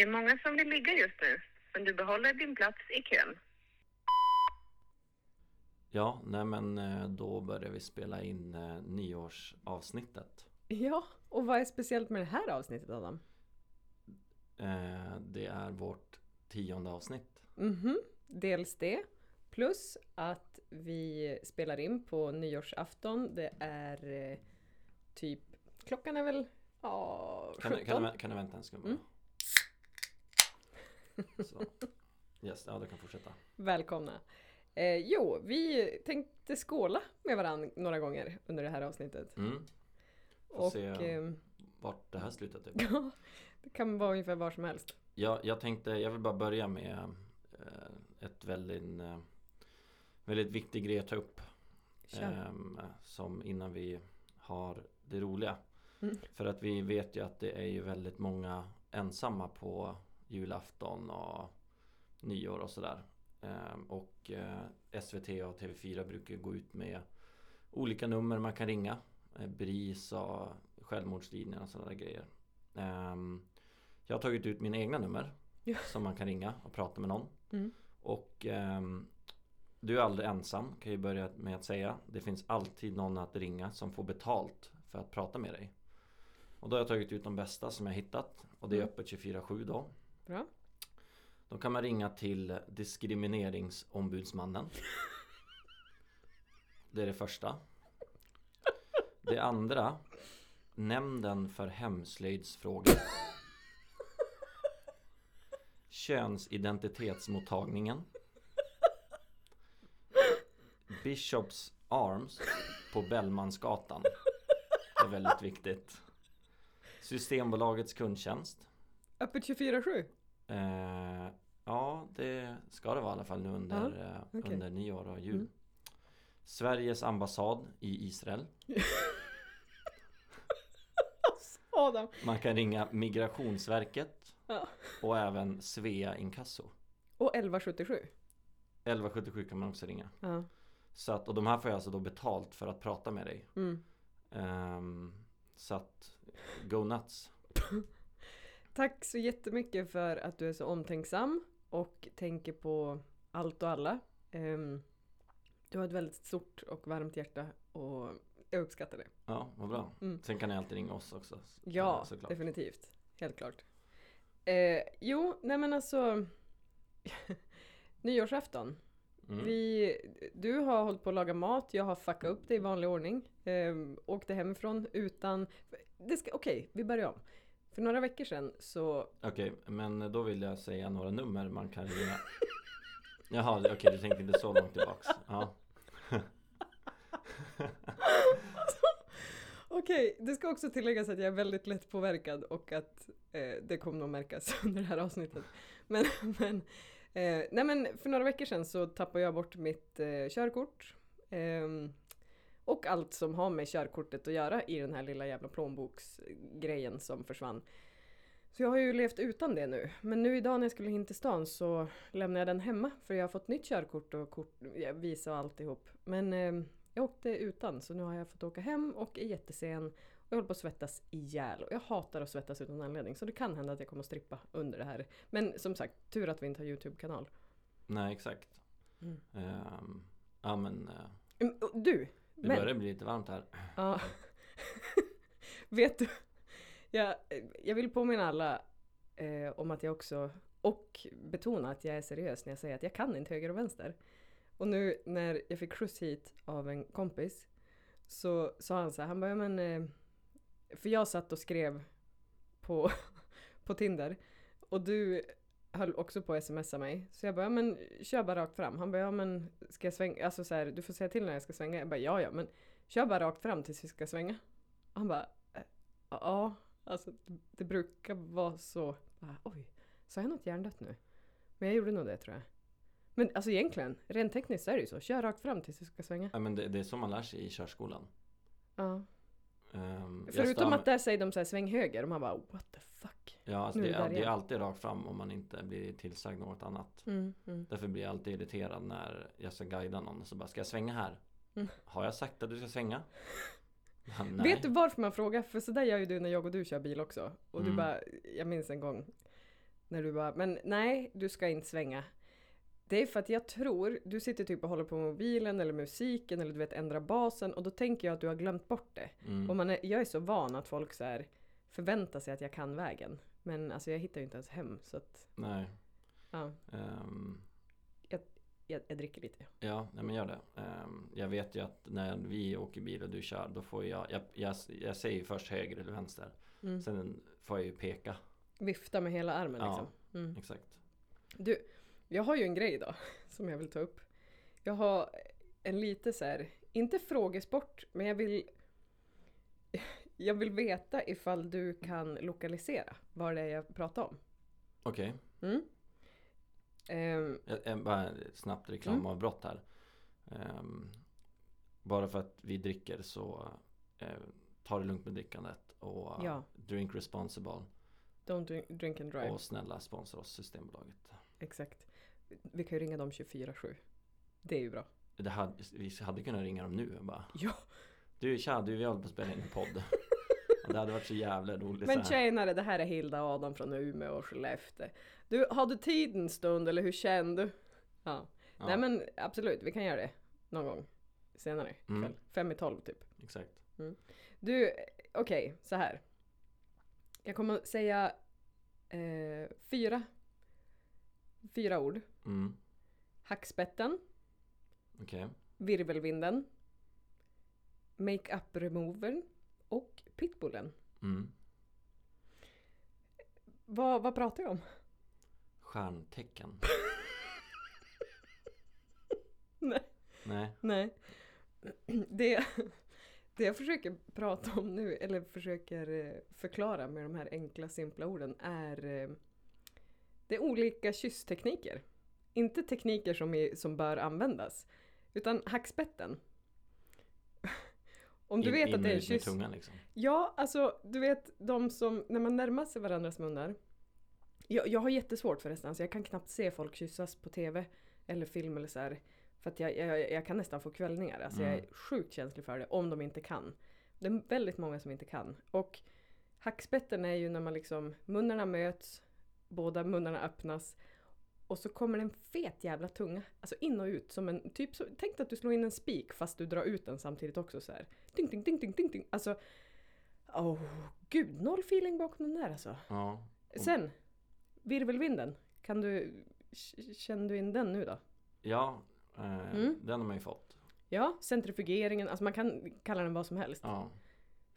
Det är många som vill ligga just nu, men du behåller din plats i kön. Ja, nej men eh, då börjar vi spela in eh, nyårsavsnittet. Ja, och vad är speciellt med det här avsnittet Adam? Eh, Det är vårt tionde avsnitt. Mhm, dels det. Plus att vi spelar in på nyårsafton. Det är typ, klockan är väl ja, Kan, du- 17. kan, du, kan du vänta en sekund bara? Mm. Så. Yes, ja du kan fortsätta. Välkomna. Eh, jo, vi tänkte skåla med varandra några gånger under det här avsnittet. Mm. Får Och se ehm, vart det här slutar typ. ja, det kan vara ungefär var som helst. Jag, jag tänkte, jag vill bara börja med eh, ett väldigt, eh, väldigt viktig grej att ta upp. Ehm, som innan vi har det roliga. Mm. För att vi vet ju att det är ju väldigt många ensamma på julafton och nyår och sådär. Ehm, och eh, SVT och TV4 brukar gå ut med olika nummer man kan ringa. Eh, BRIS och självmordslinjen och sådana grejer. Ehm, jag har tagit ut mina egna nummer Ja. som man kan ringa och prata med någon. Mm. Och ehm, du är aldrig ensam kan jag börja med att säga. Det finns alltid någon att ringa som får betalt för att prata med dig. Och då har jag tagit ut de bästa som jag hittat. Och det är Mm. öppet 24-7 då. Bra. Då kan man ringa till Diskrimineringsombudsmannen. Det är det första. Det andra Nämnden för hemslöjdsfrågor. Könsidentitetsmottagningen. Bishops Arms på Bellmansgatan. Det är väldigt viktigt. Systembolagets kundtjänst. Öppet 24-7? Eh, ja, det ska det vara i alla fall nu under, eh, okej. under nyår och jul. Mm. Sveriges ambassad i Israel. Adam! Man kan ringa Migrationsverket Ja. och även Svea Inkasso. Och 1177? 1177 kan man också ringa. Ja. Så att, och de här får jag alltså då betalt för att prata med dig. Mm. Ehm, så att, go nuts. Tack så jättemycket för att du är så omtänksam och tänker på allt och alla. Ehm, du har ett väldigt stort och varmt hjärta och jag uppskattar det. Ja, vad bra. Mm. Sen kan ni alltid ringa oss också. Ja, Eh, såklart. definitivt. Helt klart. Eh, jo, nej men alltså. Nyårsafton. Mm. Vi, du har hållit på att laga mat, jag har fuckat upp det i vanlig ordning. Eh, åkte hemifrån utan... Det ska, Okej, vi börjar om. För några veckor sedan så... Okej, men då vill jag säga några nummer man kan ringa. Jaha, okej du tänkte inte så långt tillbaks. Ja. Okej, det ska också tilläggas att jag är väldigt lätt påverkad och att eh, det kommer nog märkas under det här avsnittet. Men, men, eh, nej men för några veckor sedan så tappade jag bort mitt eh, körkort. Och allt som har med körkortet att göra i den här lilla jävla plånboksgrejen som försvann. Så jag har ju levt utan det nu. Men nu idag när jag skulle in till stan så lämnade jag den hemma för jag har fått nytt körkort och kort, visa och alltihop. Men ehm, jag åkte utan så nu har jag fått åka hem och är jättesen. Och jag håller på att svettas ihjäl. Och jag hatar att svettas utan anledning. Så det kan hända att jag kommer att strippa under det här. Men som sagt, tur att vi inte har Youtube-kanal. Nej, exakt. Mm. Ehm, ja men eh, och Du! Det Men- börjar bli lite varmt här. Ja. Vet du? Jag, jag vill påminna alla eh, om att jag också, och betona att jag är seriös när jag säger att jag kan inte höger och vänster. Och nu när jag fick skjuts hit av en kompis så sa han så här, han bara, "Ja, men eh, för jag satt och skrev på, på Tinder och du höll också på att smsa mig. Så jag bara, ja, men kör bara rakt fram. Han bara, ja men ska jag svänga? Alltså så här, du får säga till när jag ska svänga. Jag bara, ja ja men kör bara rakt fram tills vi ska svänga. Och han bara, "Eh, ja, alltså det, brukar vara så. Bara, Oj, sa jag något hjärndött nu? Men jag gjorde nog det tror jag. Men alltså egentligen, rent tekniskt är det ju så. Kör rakt fram tills vi ska svänga. Ja, men det, det är så man lär sig i körskolan. Ja. Jag Förutom att där säger de så här sväng höger och man bara what the fuck. Ja, alltså det, är det det är alltid rakt fram om man inte blir tillsagd något annat. Mm, mm. Därför blir jag alltid irriterad när jag ska guida någon och så bara Ska jag svänga här? Mm. Har jag sagt att du ska svänga? Ja. Vet du varför man frågar? För sådär gör ju du när jag och du kör bil också. Och du Mm. bara, jag minns en gång. När du bara, men nej, du ska inte svänga. Det är för att jag tror, du sitter typ och håller på med mobilen eller musiken eller du vet ändra basen och då tänker jag att du har glömt bort det. Mm. Och man är, jag är så van att folk så här förväntar sig att jag kan vägen. Men alltså jag hittar ju inte ens hem så att, Nej. ja, ehm, jag, jag dricker lite. ja, nej men gör det. Ehm, jag vet ju att när vi åker bil och du kör då får jag, jag, jag, jag säger först höger eller vänster. Mm. Sen får jag ju peka. Vifta med hela armen Ja. liksom. Mm. Exakt. Du, jag har ju en grej då som jag vill ta upp. Jag har en lite så här, inte frågesport, men jag vill jag vill veta ifall du kan lokalisera vad det är jag pratar om. Okej. Mm? Ehm, Jag- jag- Bara snabbt Mm. reklamavbrott här. Ehm, bara för att vi dricker så eh, ta det lugnt med drickandet och Ja. drink responsible. don't drink, drink and drive. Och snälla sponsra oss Systembolaget. Exakt. Vi kan ju ringa dem 24-7. Det är ju bra. Det hade, vi hade kunnat ringa dem nu och bara Ja. Du tja, du vi håller på att spela in en podd. och det hade varit så jävla roligt. Men tjenare, det här är Hilda Adam från Umeå och Skellefteå. Du, har du tid en stund eller hur känner du? Ja. Ja, Nej men absolut, vi kan göra det någon gång senare ikväll. Mm. Fem i tolv typ. Exakt. Du, okej, så här. Jag kommer säga eh, fyra, fyra ord. Mm. Hackspetten, Okej. virvelvinden, make-up removern och pitbullen. Mm. Vad, vad pratar jag om? Stjärntecken. Nej. Nej. Nej. Det, det jag försöker prata om nu, eller försöker eh, förklara med de här enkla simpla orden, är eh, det är olika kysstekniker. Inte tekniker som, är, som bör användas, utan hackspetten. Om du In- vet in att det är en kyss. tungan liksom. Ja, alltså du vet de som, när man närmar sig varandras munnar. Jag, jag har jättesvårt förresten, så jag kan knappt se folk kyssas på TV eller film eller så här. För att jag, jag, jag kan nästan få kvällningar. Alltså jag är Mm. sjukt känslig för det, om de inte kan. Det är väldigt många som inte kan. Och hackspetten är ju när man liksom, munnarna möts, båda munnarna öppnas. Och så kommer en fet jävla tunga, alltså in och ut som en, typ så, tänk dig att du slår in en spik fast du drar ut den samtidigt också så här. Ding, ding, ding, ding, ding, ding. Alltså, åh oh, gud, noll feeling bakom den där alltså. Ja. Och- Sen, virvelvinden, kan du, känner du in den nu då? Ja. Eh, Mm. Den har man ju fått. Ja, centrifugeringen, alltså man kan kalla den vad som helst. Ja.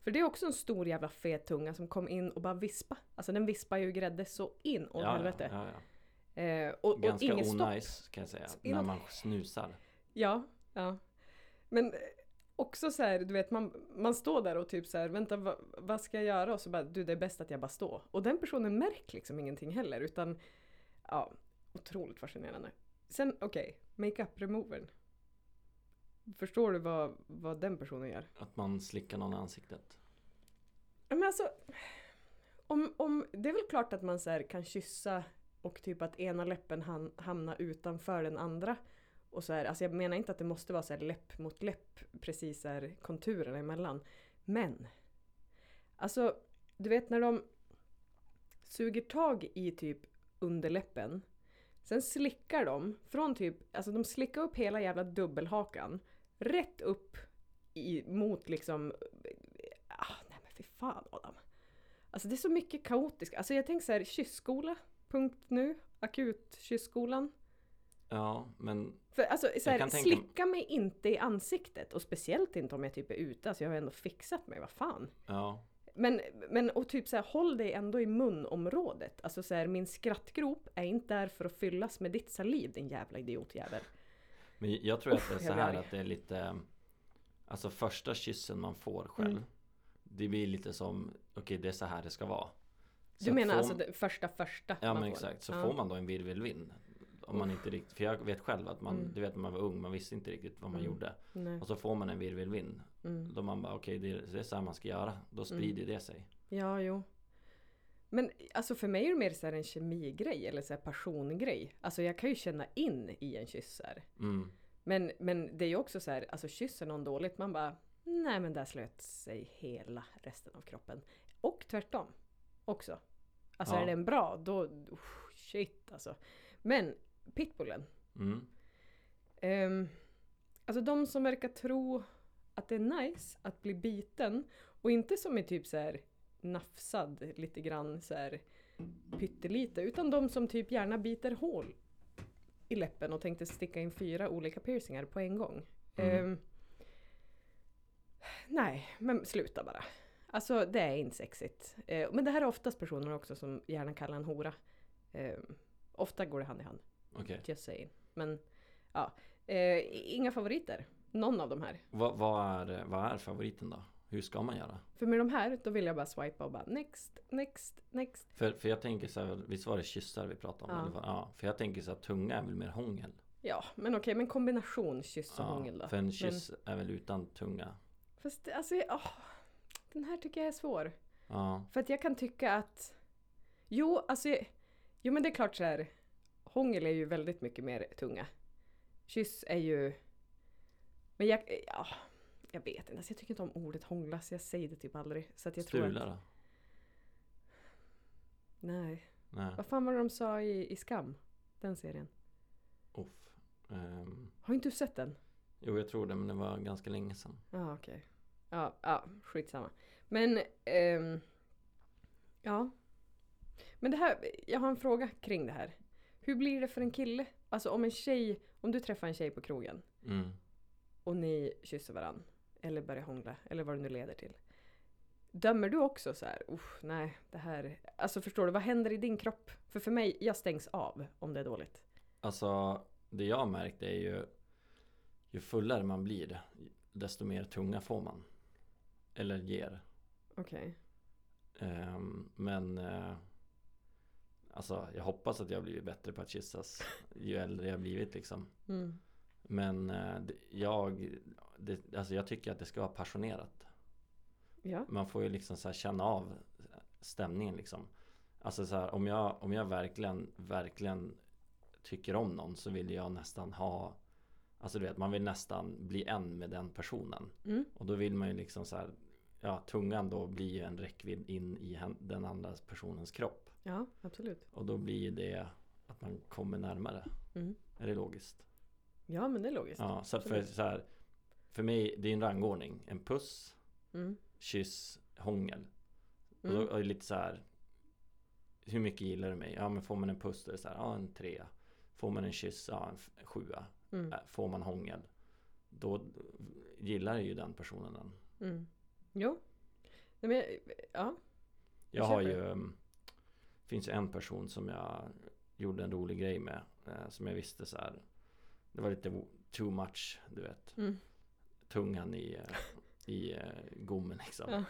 För det är också en stor jävla fet tunga som kom in och bara vispa. Alltså den vispar ju grädde så in åt ja, helvete. Ja, ja. Eh, och, och Ganska stopp. onajs kan jag säga. Så När man snusar. Ja, ja. Men eh, också så här, du vet man, man står där och typ så här, vänta vad, vad ska jag göra? Och så bara, du det är bäst att jag bara står. Och den personen märker liksom ingenting heller utan, ja, otroligt fascinerande. Sen okej, makeup removern. Förstår du vad, vad den personen gör? Att man slickar någon i ansiktet. Men alltså, om, om, det är väl klart att man så kan kyssa och typ att ena läppen han, hamnar utanför den andra. Och så här, alltså jag menar inte att det måste vara så här läpp mot läpp, precis så här konturerna emellan. Men, alltså du vet när de suger tag i typ underläppen. Sen slickar de från typ, alltså de slickar upp hela jävla dubbelhakan. Rätt upp i, mot liksom Ah, nej men fy fan Adam. Alltså det är så mycket kaotiskt. Alltså jag tänker så här, kysskola. Punkt nu. Akut kysskolan. Ja, men För alltså så här, tänka- slicka mig inte i ansiktet. Och speciellt inte om jag typ är ute. Alltså jag har ändå fixat mig, vad fan. ja. Men, men och typ så här, håll dig ändå i munområdet. Alltså så här, min skrattgrop är inte där för att fyllas med ditt saliv din jävla idiotjävel. Men jag tror att det är Uff, så här att det är lite Alltså första kyssen man får själv Mm. Det blir lite som Okej det är så här det ska vara Så Du menar alltså det första första Ja men exakt, så Ja. får man då en virvelvind Om man inte riktigt, för jag vet själv att man, Mm. du vet när man var ung, man visste inte riktigt vad man Mm. gjorde Nej. Och så får man en virvelvind Mm. Då man bara okej det, är- det är så här man ska göra Då sprider det sig Ja, jo. Men alltså för mig är det mer så här en kemigrej eller så här passongrej. Alltså jag kan ju känna in i en kyss här. mm. Men, men det är ju också så här, alltså kysser någon dåligt, man bara nej men där slöt sig hela resten av kroppen. Och tvärtom också. Alltså Ja. är den bra, då usch, shit alltså. Men pitbullen. Mm. Um, alltså de som verkar tro att det är nice att bli biten och inte som är typ så här nafsad lite grann så här pyttelite utan de som typ gärna biter hål i läppen och tänkte sticka in fyra olika piercingar på en gång. Mm. Ehm, nej, men sluta bara. Alltså det är inte sexigt. Eh, men det här är oftast personer också som gärna kallar en hora. Ehm, ofta går det hand i hand. Okej. Just saying. Men ja, eh, inga favoriter. Någon av de här. Vad, vad, är, vad är favoriten då? Hur ska man göra? För med de här, då vill jag bara swipa och bara next, next, next. För, för jag tänker så här, visst var det kyssar vi pratade om? Ja. Eller ja. För jag tänker så att tunga är väl mer hångel? Ja, men okej, men kombination kyss och hångel då. för en kyss är väl utan tunga? Fast alltså, åh, den här tycker jag är svår. Ja. För att jag kan tycka att... Jo, alltså... Jo, men det är klart så här. Hångel är ju väldigt mycket mer tunga. Kyss är ju... Men jag... Ja, jag vet inte. Alltså, jag tycker inte om ordet hångla, så jag säger det typ aldrig. Så att jag tror Strula att... då? Nej. Nej. Vad fan var det de sa i, i Skam? Den serien. Uff. Ehm, Har inte du sett den? jo, jag tror det, men det var ganska länge sedan. Ja, okej. Ja, ja, skitsamma. Men, ehm, ja. Men det här, jag har en fråga kring det här. Hur blir det för en kille? Alltså om en tjej, om du träffar en tjej på krogen Mm. och ni kysser varann eller börjar hångla eller vad det nu leder till. Dömer du också så här, usch nej, det här, alltså förstår du, vad händer i din kropp? För för mig, jag stängs av om det är dåligt. Alltså, det jag har märkt är ju ju fullare man blir desto mer tunga får man. Eller ger. Okej. Ehm, men eh, Alltså jag hoppas att jag har blivit bättre på att kyssas ju äldre jag blivit liksom. Mm. Men det- jag, det, alltså jag tycker att det ska vara passionerat. Ja. Man får ju liksom så känna av stämningen liksom. Alltså så här, om jag, om jag verkligen, verkligen tycker om någon så vill jag nästan ha Alltså du vet, man vill nästan bli en med den personen. Mm. Och då vill man ju liksom så här Ja, tungan då blir ju en räckvidd in i den andra personens kropp. Ja, absolut. Och då blir ju det att man kommer närmare. Mm. Är det logiskt? Ja, men det är logiskt. Ja, så för, så här, för mig, det är en rangordning. En puss, Mm. kyss, hångel. Och Mm. då är det lite så här Hur mycket gillar du mig? Ja men får man en puss då är det så här, ja en trea Får man en kyss, ja en sjua Mm. Äh, Får man hångel Då gillar ju den personen den Mm. Jo. Nej, men, ja. Jag Jag har ju um, Finns ju en person som jag Gjorde en rolig grej med eh, Som jag visste så här Det var lite too much Du vet Mm. Tungan i I eh, gommen liksom Ja.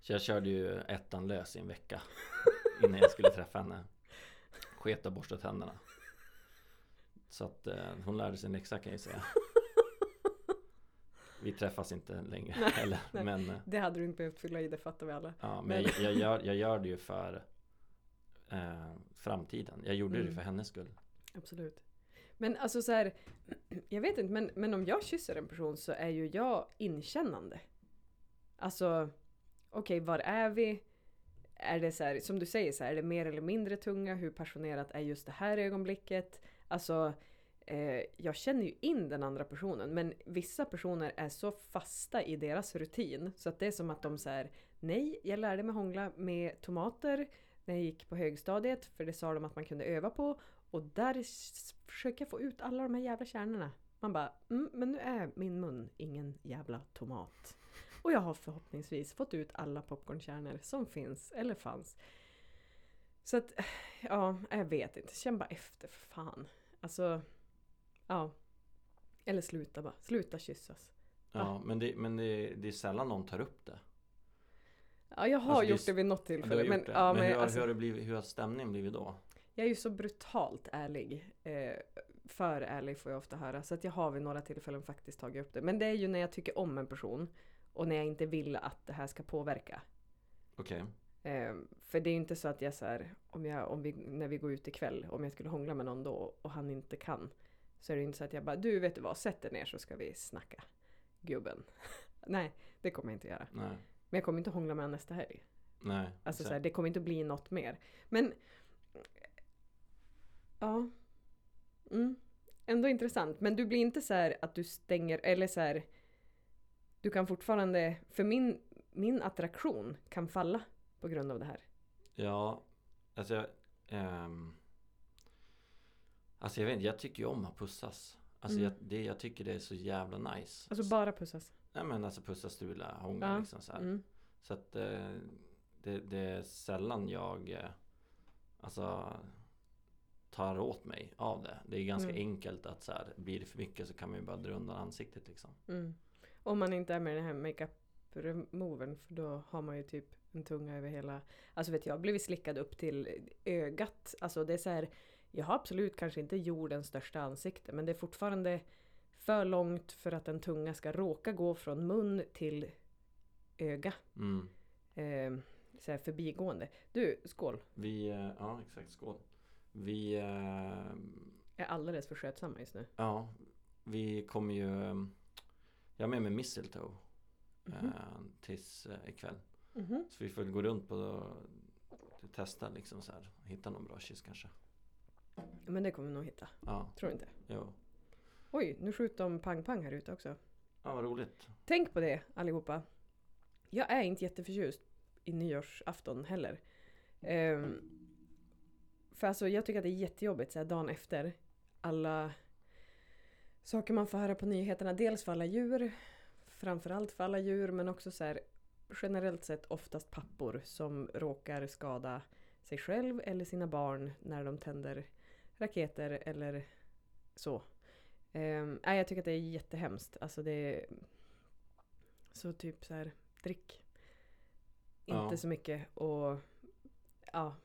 Så jag körde ju ettan lös i en vecka Innan jag skulle träffa henne Sket och borsta tänderna Så att eh, hon lärde sig en läxa kan jag ju säga Vi träffas inte längre Nej, heller nej. Men eh, Det hade du inte behövt fylla i, det fattar vi alla. Ja, men Men- jag, jag, gör, jag gör det ju för eh, framtiden. Jag gjorde det Mm. för hennes skull. Absolut. Men alltså så här, jag vet inte, men, men om jag kysser en person så är ju jag inkännande. Alltså, okej, var är vi? Är det så här, som du säger, så här, är det mer eller mindre tunga? Hur passionerat är just det här ögonblicket? Alltså, eh, jag känner ju in den andra personen, men vissa personer är så fasta i deras rutin så att det är som att de säger nej, jag lärde mig hångla med tomater när jag gick på högstadiet, för det sa de att man kunde öva på. Och där försöker jag få ut alla de här jävla kärnorna. Man bara, mm, men nu är min mun ingen jävla tomat. Och jag har förhoppningsvis fått ut alla popcornkärnor som finns eller fanns. Så att, ja, jag vet inte. Känn bara efter för fan. Alltså, ja. Eller sluta bara. Sluta kyssas. Ja, men, det, men det, det är sällan någon tar upp det. Ja, jag har Alltså, gjort det vid något Ja, tillfälle. gjort Men, ja, men hur, alltså, hur, har det blivit, hur har stämningen blivit då? Jag är ju så brutalt ärlig. Eh, för ärlig får jag ofta höra. Så att jag har vid några tillfällen faktiskt tagit upp det. Men det är ju när jag tycker om en person. Och när jag inte vill att det här ska påverka. Okej. Eh, för det är inte så att jag så här, om jag, om vi, när vi går ut ikväll, om jag skulle hångla med någon då och han inte kan. Så är det inte så att jag bara, du vet du vad, sätt dig ner så ska vi snacka. Gubben. Nej, det kommer jag inte göra. Nej. Men jag kommer inte hångla med honom nästa helg. Nej. Alltså så- här, det kommer inte bli något mer. Men Ja. Mm. Ändå intressant. Men du blir inte så här att du stänger, eller så här. Du kan fortfarande, för min, min attraktion kan falla på grund av det här. Ja, alltså jag... ehm, alltså jag vet inte, jag tycker ju om att pussas. Alltså Mm. jag, det, jag tycker det är så jävla nice. Alltså bara pussas. Nej men alltså pussa, stula, hångla Ja. liksom så här. Mm. Så att eh, det, det är sällan jag eh, Alltså Tar åt mig av det. Det är ganska Mm. enkelt att så här, Blir det för mycket så kan man ju bara dra undan ansiktet liksom. Mm. Om man inte är med den här makeup removern för då har man ju typ en tunga över hela... Alltså vet jag, har blivit slickad upp till ögat. Alltså det är så här, jag har absolut kanske inte jordens största ansikte men det är fortfarande för långt för att en tunga ska råka gå från mun till öga. Mm. Eh, så här förbigående. Du, skål. Vi, eh, ja exakt, skål. Vi, eh, är alldeles för skötsamma just nu. ja Vi kommer ju eh, Jag har med mig mistletoe Mhm. eh, Tills eh, ikväll. Mhm. Så vi får gå runt på Testa liksom så här. Hitta någon bra kyss kanske. Men det kommer vi nog hitta. Ja, Tror du inte? jo. Oj, nu skjuter de pang-pang här ute också. Ja vad roligt. Tänk på det allihopa. Jag är inte jätteförtjust i nyårsafton heller. Ehm, för alltså jag tycker att det är jättejobbigt så här dagen efter. Alla saker man får höra på nyheterna. Dels för alla djur. Framförallt för alla djur men också så här generellt sett oftast pappor som råkar skada sig själv eller sina barn när de tänder raketer eller så. Um, nej, jag tycker att det är jättehemskt. Alltså det är så typ så här, drick inte Ja. så mycket och ja.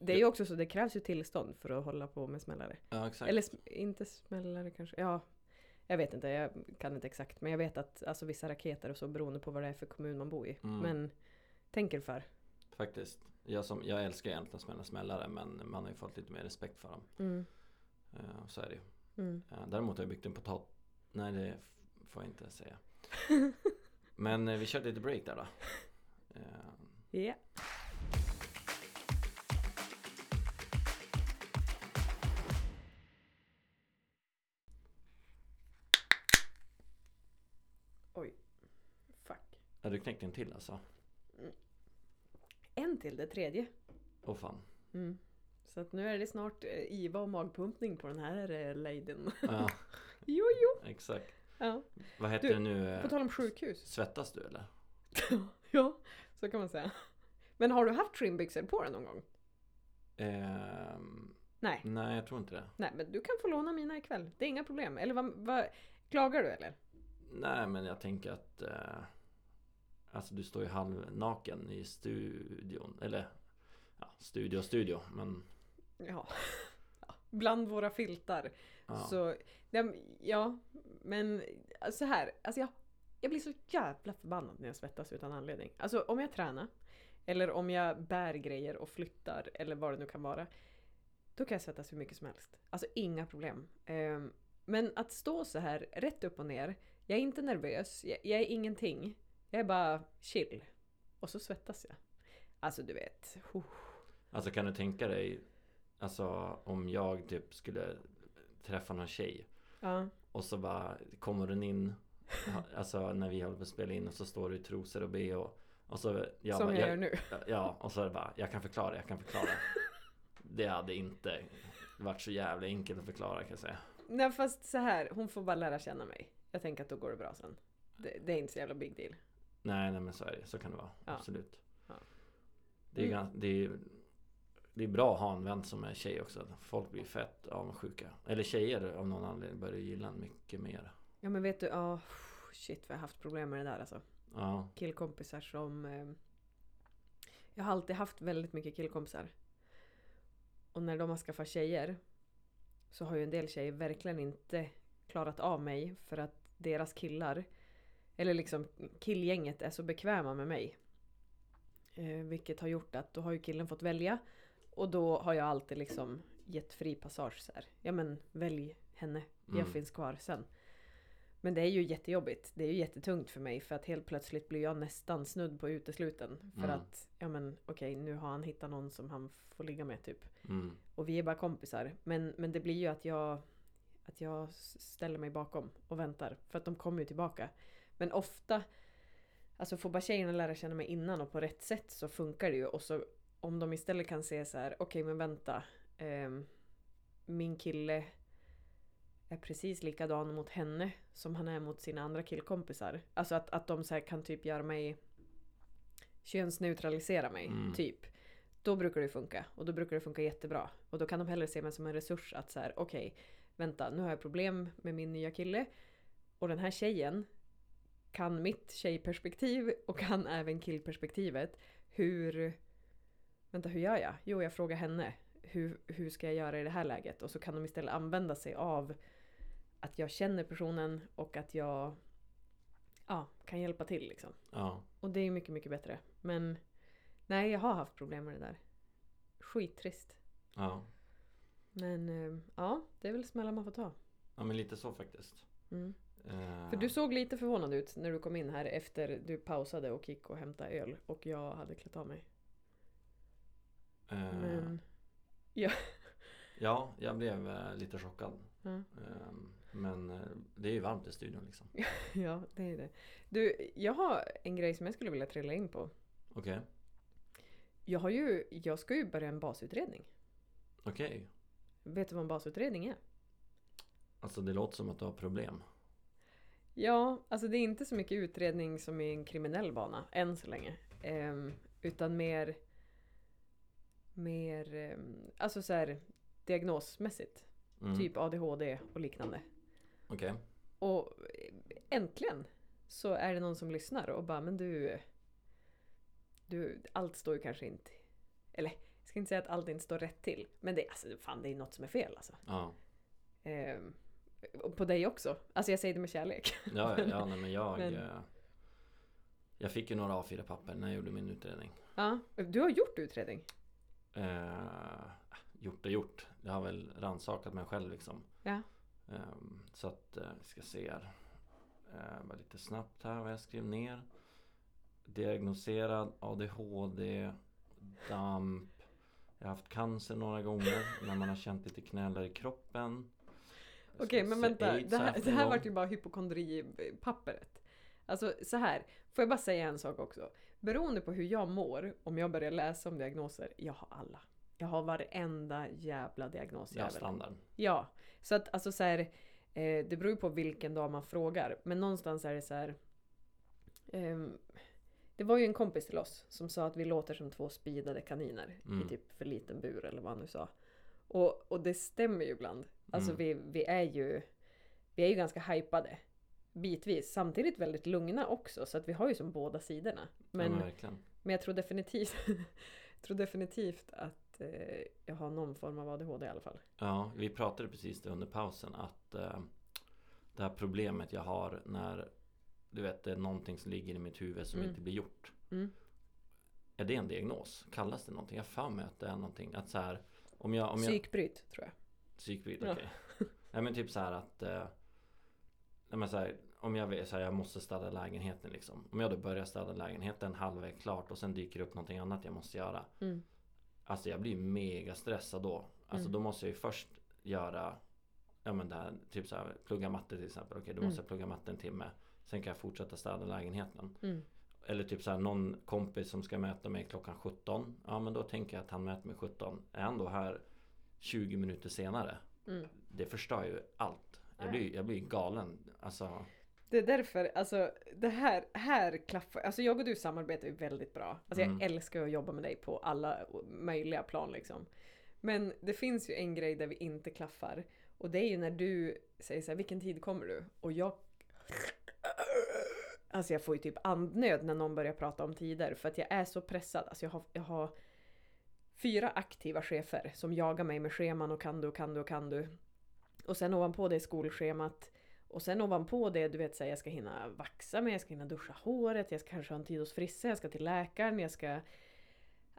Det är ju också så, det krävs ju tillstånd för att hålla på med smällare. Ja. Eller sm- inte smällare kanske, ja. Jag vet inte, jag kan inte exakt. Men jag vet att alltså, vissa raketer och så beroende på vad det är för kommun man bor i. Mm. Men tänk er för. Faktiskt. Jag, som, jag älskar egentligen smälla smällare men man har ju fått lite mer respekt för dem. Mm. Eh, så är det ju. Mm. Eh, däremot har jag byggt en potat... Nej det får jag inte säga. Men eh, vi kör lite break där då. Ja. Oj. Fuck. ja, du knäckte en till alltså? En till, det tredje. Åh fan. Mm. Så att nu är det snart eh, IVA och magpumpning på den här eh, ladyn. Ja, jo, jo. exakt. Ja. Vad heter Du, det nu? eh, På tal om sjukhus. Svettas du eller? ja, så kan man säga. Men har du haft trimbyxor på dig någon gång? Ehm, Nej. nej jag tror inte det. Nej, men du kan få låna mina ikväll. Det är inga problem. Eller vad, vad klagar du eller? Nej men jag tänker att eh, Alltså du står ju halvnaken i studion Eller ja, studio studio men Ja. Bland våra filtar. ja. Så, ja, men så här. Alltså jag, jag blir så jävla förbannad när jag svettas utan anledning. Alltså om jag tränar, eller om jag bär grejer och flyttar, eller vad det nu kan vara. Då kan jag svettas hur mycket som helst. Alltså inga problem. Ehm, men att stå så här rätt upp och ner. Jag är inte nervös, jag, jag är ingenting. Jag är bara chill. Och så svettas jag. Alltså du vet. huh. Alltså kan du tänka dig Alltså om jag typ skulle Träffa någon tjej Ja. Och så bara kommer den in Alltså när vi håller på att spela in och så står du i trosor och bh Och så jag som bara, jag gör nu. Ja och så är det bara Jag kan förklara, jag kan förklara Det hade inte varit så jävla enkelt att förklara kan jag säga Nej fast så här, hon får bara lära känna mig. Jag tänker att då går det bra sen. Det, det är inte så jävla big deal. Nej, nej men så är det. Så kan det vara. Ja. Absolut. Ja. Det, är Mm. gans, det, är, det är bra att ha en vän som är tjej också. Folk blir fett avundsjuka. Eller tjejer av någon anledning börjar gilla en mycket mer. Ja men vet du, ja shit vad jag har haft problem med det där alltså. Ja, Killkompisar som... Eh, jag har alltid haft väldigt mycket killkompisar. Och när de har skaffat tjejer så har ju en del tjejer verkligen inte klarat av mig för att deras killar, eller liksom killgänget är så bekväma med mig. Eh, vilket har gjort att då har ju killen fått välja och då har jag alltid liksom gett fri passage så här. Ja men välj henne, jag Mm. finns kvar sen. Men det är ju jättejobbigt. Det är ju jättetungt för mig för att helt plötsligt blir jag nästan snudd på utesluten. För Mm. att, ja men okej, nu har han hittat någon som han får ligga med typ. Mm. Och vi är bara kompisar. Men, men det blir ju att jag, att jag ställer mig bakom och väntar. För att de kommer ju tillbaka. Men ofta, alltså får bara tjejerna lära känna mig innan och på rätt sätt så funkar det ju. Och så om de istället kan se så här, okej men vänta. ehm, min kille är precis likadan mot henne som han är mot sina andra killkompisar. Alltså att, att de så kan typ göra mig könsneutralisera mig, Mm. typ. Då brukar det funka. Och då brukar det funka jättebra. Och då kan de hellre se mig som en resurs att så här, okej, vänta, nu har jag problem med min nya kille. Och den här tjejen kan mitt tjejperspektiv och kan även killperspektivet. Hur... Vänta, hur gör jag? Jo, jag frågar henne. Hur, hur ska jag göra i det här läget? Och så kan de istället använda sig av att jag känner personen och att jag ja, kan hjälpa till liksom. Ja. Och det är mycket, mycket bättre. Men nej, jag har haft problem med det där. Skittrist. Ja. Men eh, ja, det är väl smällar man får ta. ja, men lite så faktiskt. Mm. Eh, För du såg lite förvånad ut när du kom in här efter du pausade och gick och hämtade öl och jag hade klätt av mig. eh, Men Ja, jag blev eh, lite chockad. ja, Eh, men det är ju varmt i studion liksom. ja, det är det. Du, jag har en grej som jag skulle vilja trilla in på. Okej. Jag har ju, jag ska ju börja en basutredning. Okej. Vet du vad en basutredning är? Alltså det låter som att du har problem. Ja, alltså det är inte så mycket utredning som i en kriminell bana, än så länge. Ehm, utan mer... Mer... ehm, alltså så här diagnosmässigt. Mm. Typ ADHD och liknande. Okej. Och eh, äntligen så är det någon som lyssnar och bara men du... Du, allt står ju kanske inte... Eller, jag ska inte säga att allt inte står rätt till. Men det, alltså, fan, det är något som är fel alltså. Ja. Och på dig också. Alltså jag säger det med kärlek. Ja, ja, nej, men jag... Men- eh, Jag fick ju några A4-papper när jag gjorde min utredning. Ja, du har gjort utredning. Eh, gjort är gjort. Jag har väl rannsakat mig själv liksom. Ja. Ehm, så att, eh, vi ska se här. Uh, bara lite snabbt här vad jag skrev ner. Diagnoserad ADHD, DAMP. Jag har haft cancer några gånger när man har känt lite knälar i kroppen. Jag Okej, men se vänta. Det jag här, det här vart ju bara hypokondripappret. Alltså så här. Får jag bara säga en sak också? Beroende på hur jag mår, om jag börjar läsa om diagnoser, jag har alla. Jag har varenda jävla diagnos. Ja, jävel. standard. Ja, så att alltså så här, eh, det beror ju på vilken dag man frågar. Men någonstans är det så här. ehm, det var ju en kompis till oss som sa att vi låter som två spidade kaniner i Mm. typ för liten bur eller vad han nu sa. Och, och det stämmer ju ibland. Alltså Mm. vi, vi är ju vi är ju ganska hypade. Bitvis. Samtidigt väldigt lugna också. Så att vi har ju som båda sidorna. Men, ja, men jag tror definitivt, jag tror definitivt att eh, jag har någon form av ADHD i alla fall. Ja, vi pratade precis det under pausen att eh, det här problemet jag har när du vet det är någonting som ligger i mitt huvud som Mm. inte blir gjort. Mm. Är det en diagnos? Kallas det någonting? Jag har för mig att det är någonting att så här om jag, om jag Psykbryt tror jag. Psykbryt, Ja. okej. Nej men typ så här att eh, nej, men så här, Om jag så här, jag måste städa lägenheten liksom. Om jag då börjar städa lägenheten halvvägs klart och sen dyker upp någonting annat jag måste göra. Mm. Alltså jag blir mega stressad då. Alltså Mm. då måste jag ju först göra Ja men det här, typ så här, plugga matte till exempel. Okej då Mm. måste jag plugga matte en timme. Sen kan jag fortsätta städa lägenheten. Mm. Eller typ så här någon kompis som ska möta mig klockan 17. Ja men då tänker jag att han möter mig 17. Är han då här 20 minuter senare. Mm. Det förstör ju allt. Jag Ja. blir, jag blir galen. Alltså, Det är därför, alltså det här, här klaffar, alltså jag och du samarbetar ju väldigt bra. Alltså Mm. jag älskar att jobba med dig på alla möjliga plan liksom. Men det finns ju en grej där vi inte klaffar. Och det är ju när du säger så här, vilken tid kommer du? Och jag... Alltså jag får ju typ andnöd när någon börjar prata om tider för att jag är så pressad. Alltså jag har, jag har fyra aktiva chefer som jagar mig med scheman och kan du och kan du och kan du. Och sen ovanpå det skolschemat. Och sen ovanpå det, du vet, så här, jag ska hinna vaxa mig, jag ska hinna duscha håret, jag ska kanske ha en tid hos frissan, jag ska till läkaren, jag ska...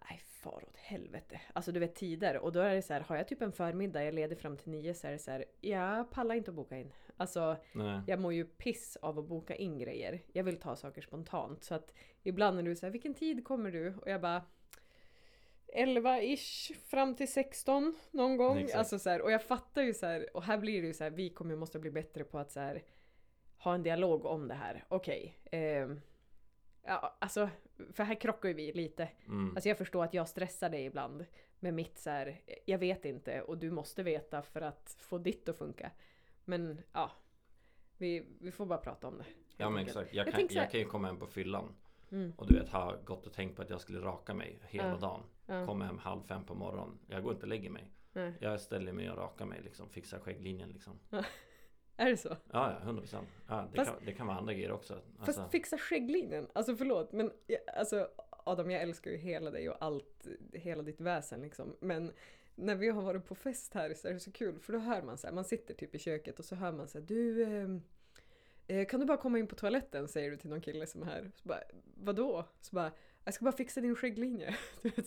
nej far åt helvete. Alltså du vet tider och då är det så här, har jag typ en förmiddag, jag ledig fram till nio så är det så här, jag pallar inte att boka in. Alltså Nej. jag mår ju piss av att boka in grejer. Jag vill ta saker spontant. Så att ibland när du säger vilken tid kommer du? Och jag bara 11-ish fram till 16 någon gång. Exakt. Alltså så här, och jag fattar ju så här, och här blir det ju så här, vi kommer måste bli bättre på att så här, ha en dialog om det här. Okej. ehm, ja, alltså, för här krockar ju vi lite. Mm. Alltså jag förstår att jag stressar dig ibland med mitt så här, jag vet inte och du måste veta för att få ditt att funka. Men ja, vi, vi får bara prata om det. Ja men exakt. Jag, Jag kan, jag kan ju komma hem på fyllan Mm, och du vet ha gått och tänkt på att jag skulle raka mig hela Ja. dagen. Ja, Kommer hem halv fem på morgonen. Jag går inte och lägger mig. nej. Jag ställer mig och rakar mig liksom. Fixar skägglinjen liksom. Är det så? Ja, ja, 100 procent. Ja, det, Fast- kan, det kan vara andra grejer också. Alltså, Fast fixa skägglinjen, alltså förlåt men alltså Adam jag älskar ju hela dig och allt, hela ditt väsen liksom. Men när vi har varit på fest här så är det så kul för då hör man så här, man sitter typ i köket och så hör man så här, du ehm, eh, kan du bara komma in på toaletten säger du till någon kille som är här. Så bara, Vadå? Så bara, jag ska bara fixa din skägglinje.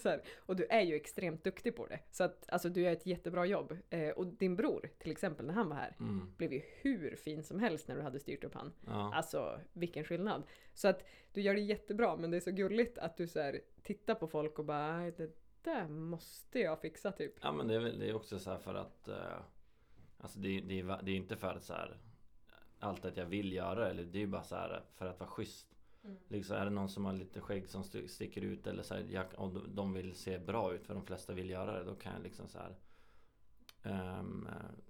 Och du är ju extremt duktig på det. Så att alltså, du gör ett jättebra jobb. Eh, och din bror till exempel när han var här mm, blev ju hur fin som helst när du hade styrt upp han. ja. Alltså vilken skillnad. Så att du gör det jättebra men det är så gulligt att du så här, tittar på folk och bara "Nej, det där måste jag fixa typ. ja men det är, väl, det är också så här för att eh, Alltså det, det, är, det är inte för att så här Allt att jag vill göra eller det är ju bara så här för att vara schysst. Mm. Liksom är det någon som har lite skägg som st- sticker ut eller så här, jag, om de- vill se bra ut för de flesta vill göra det då kan jag liksom så här eh,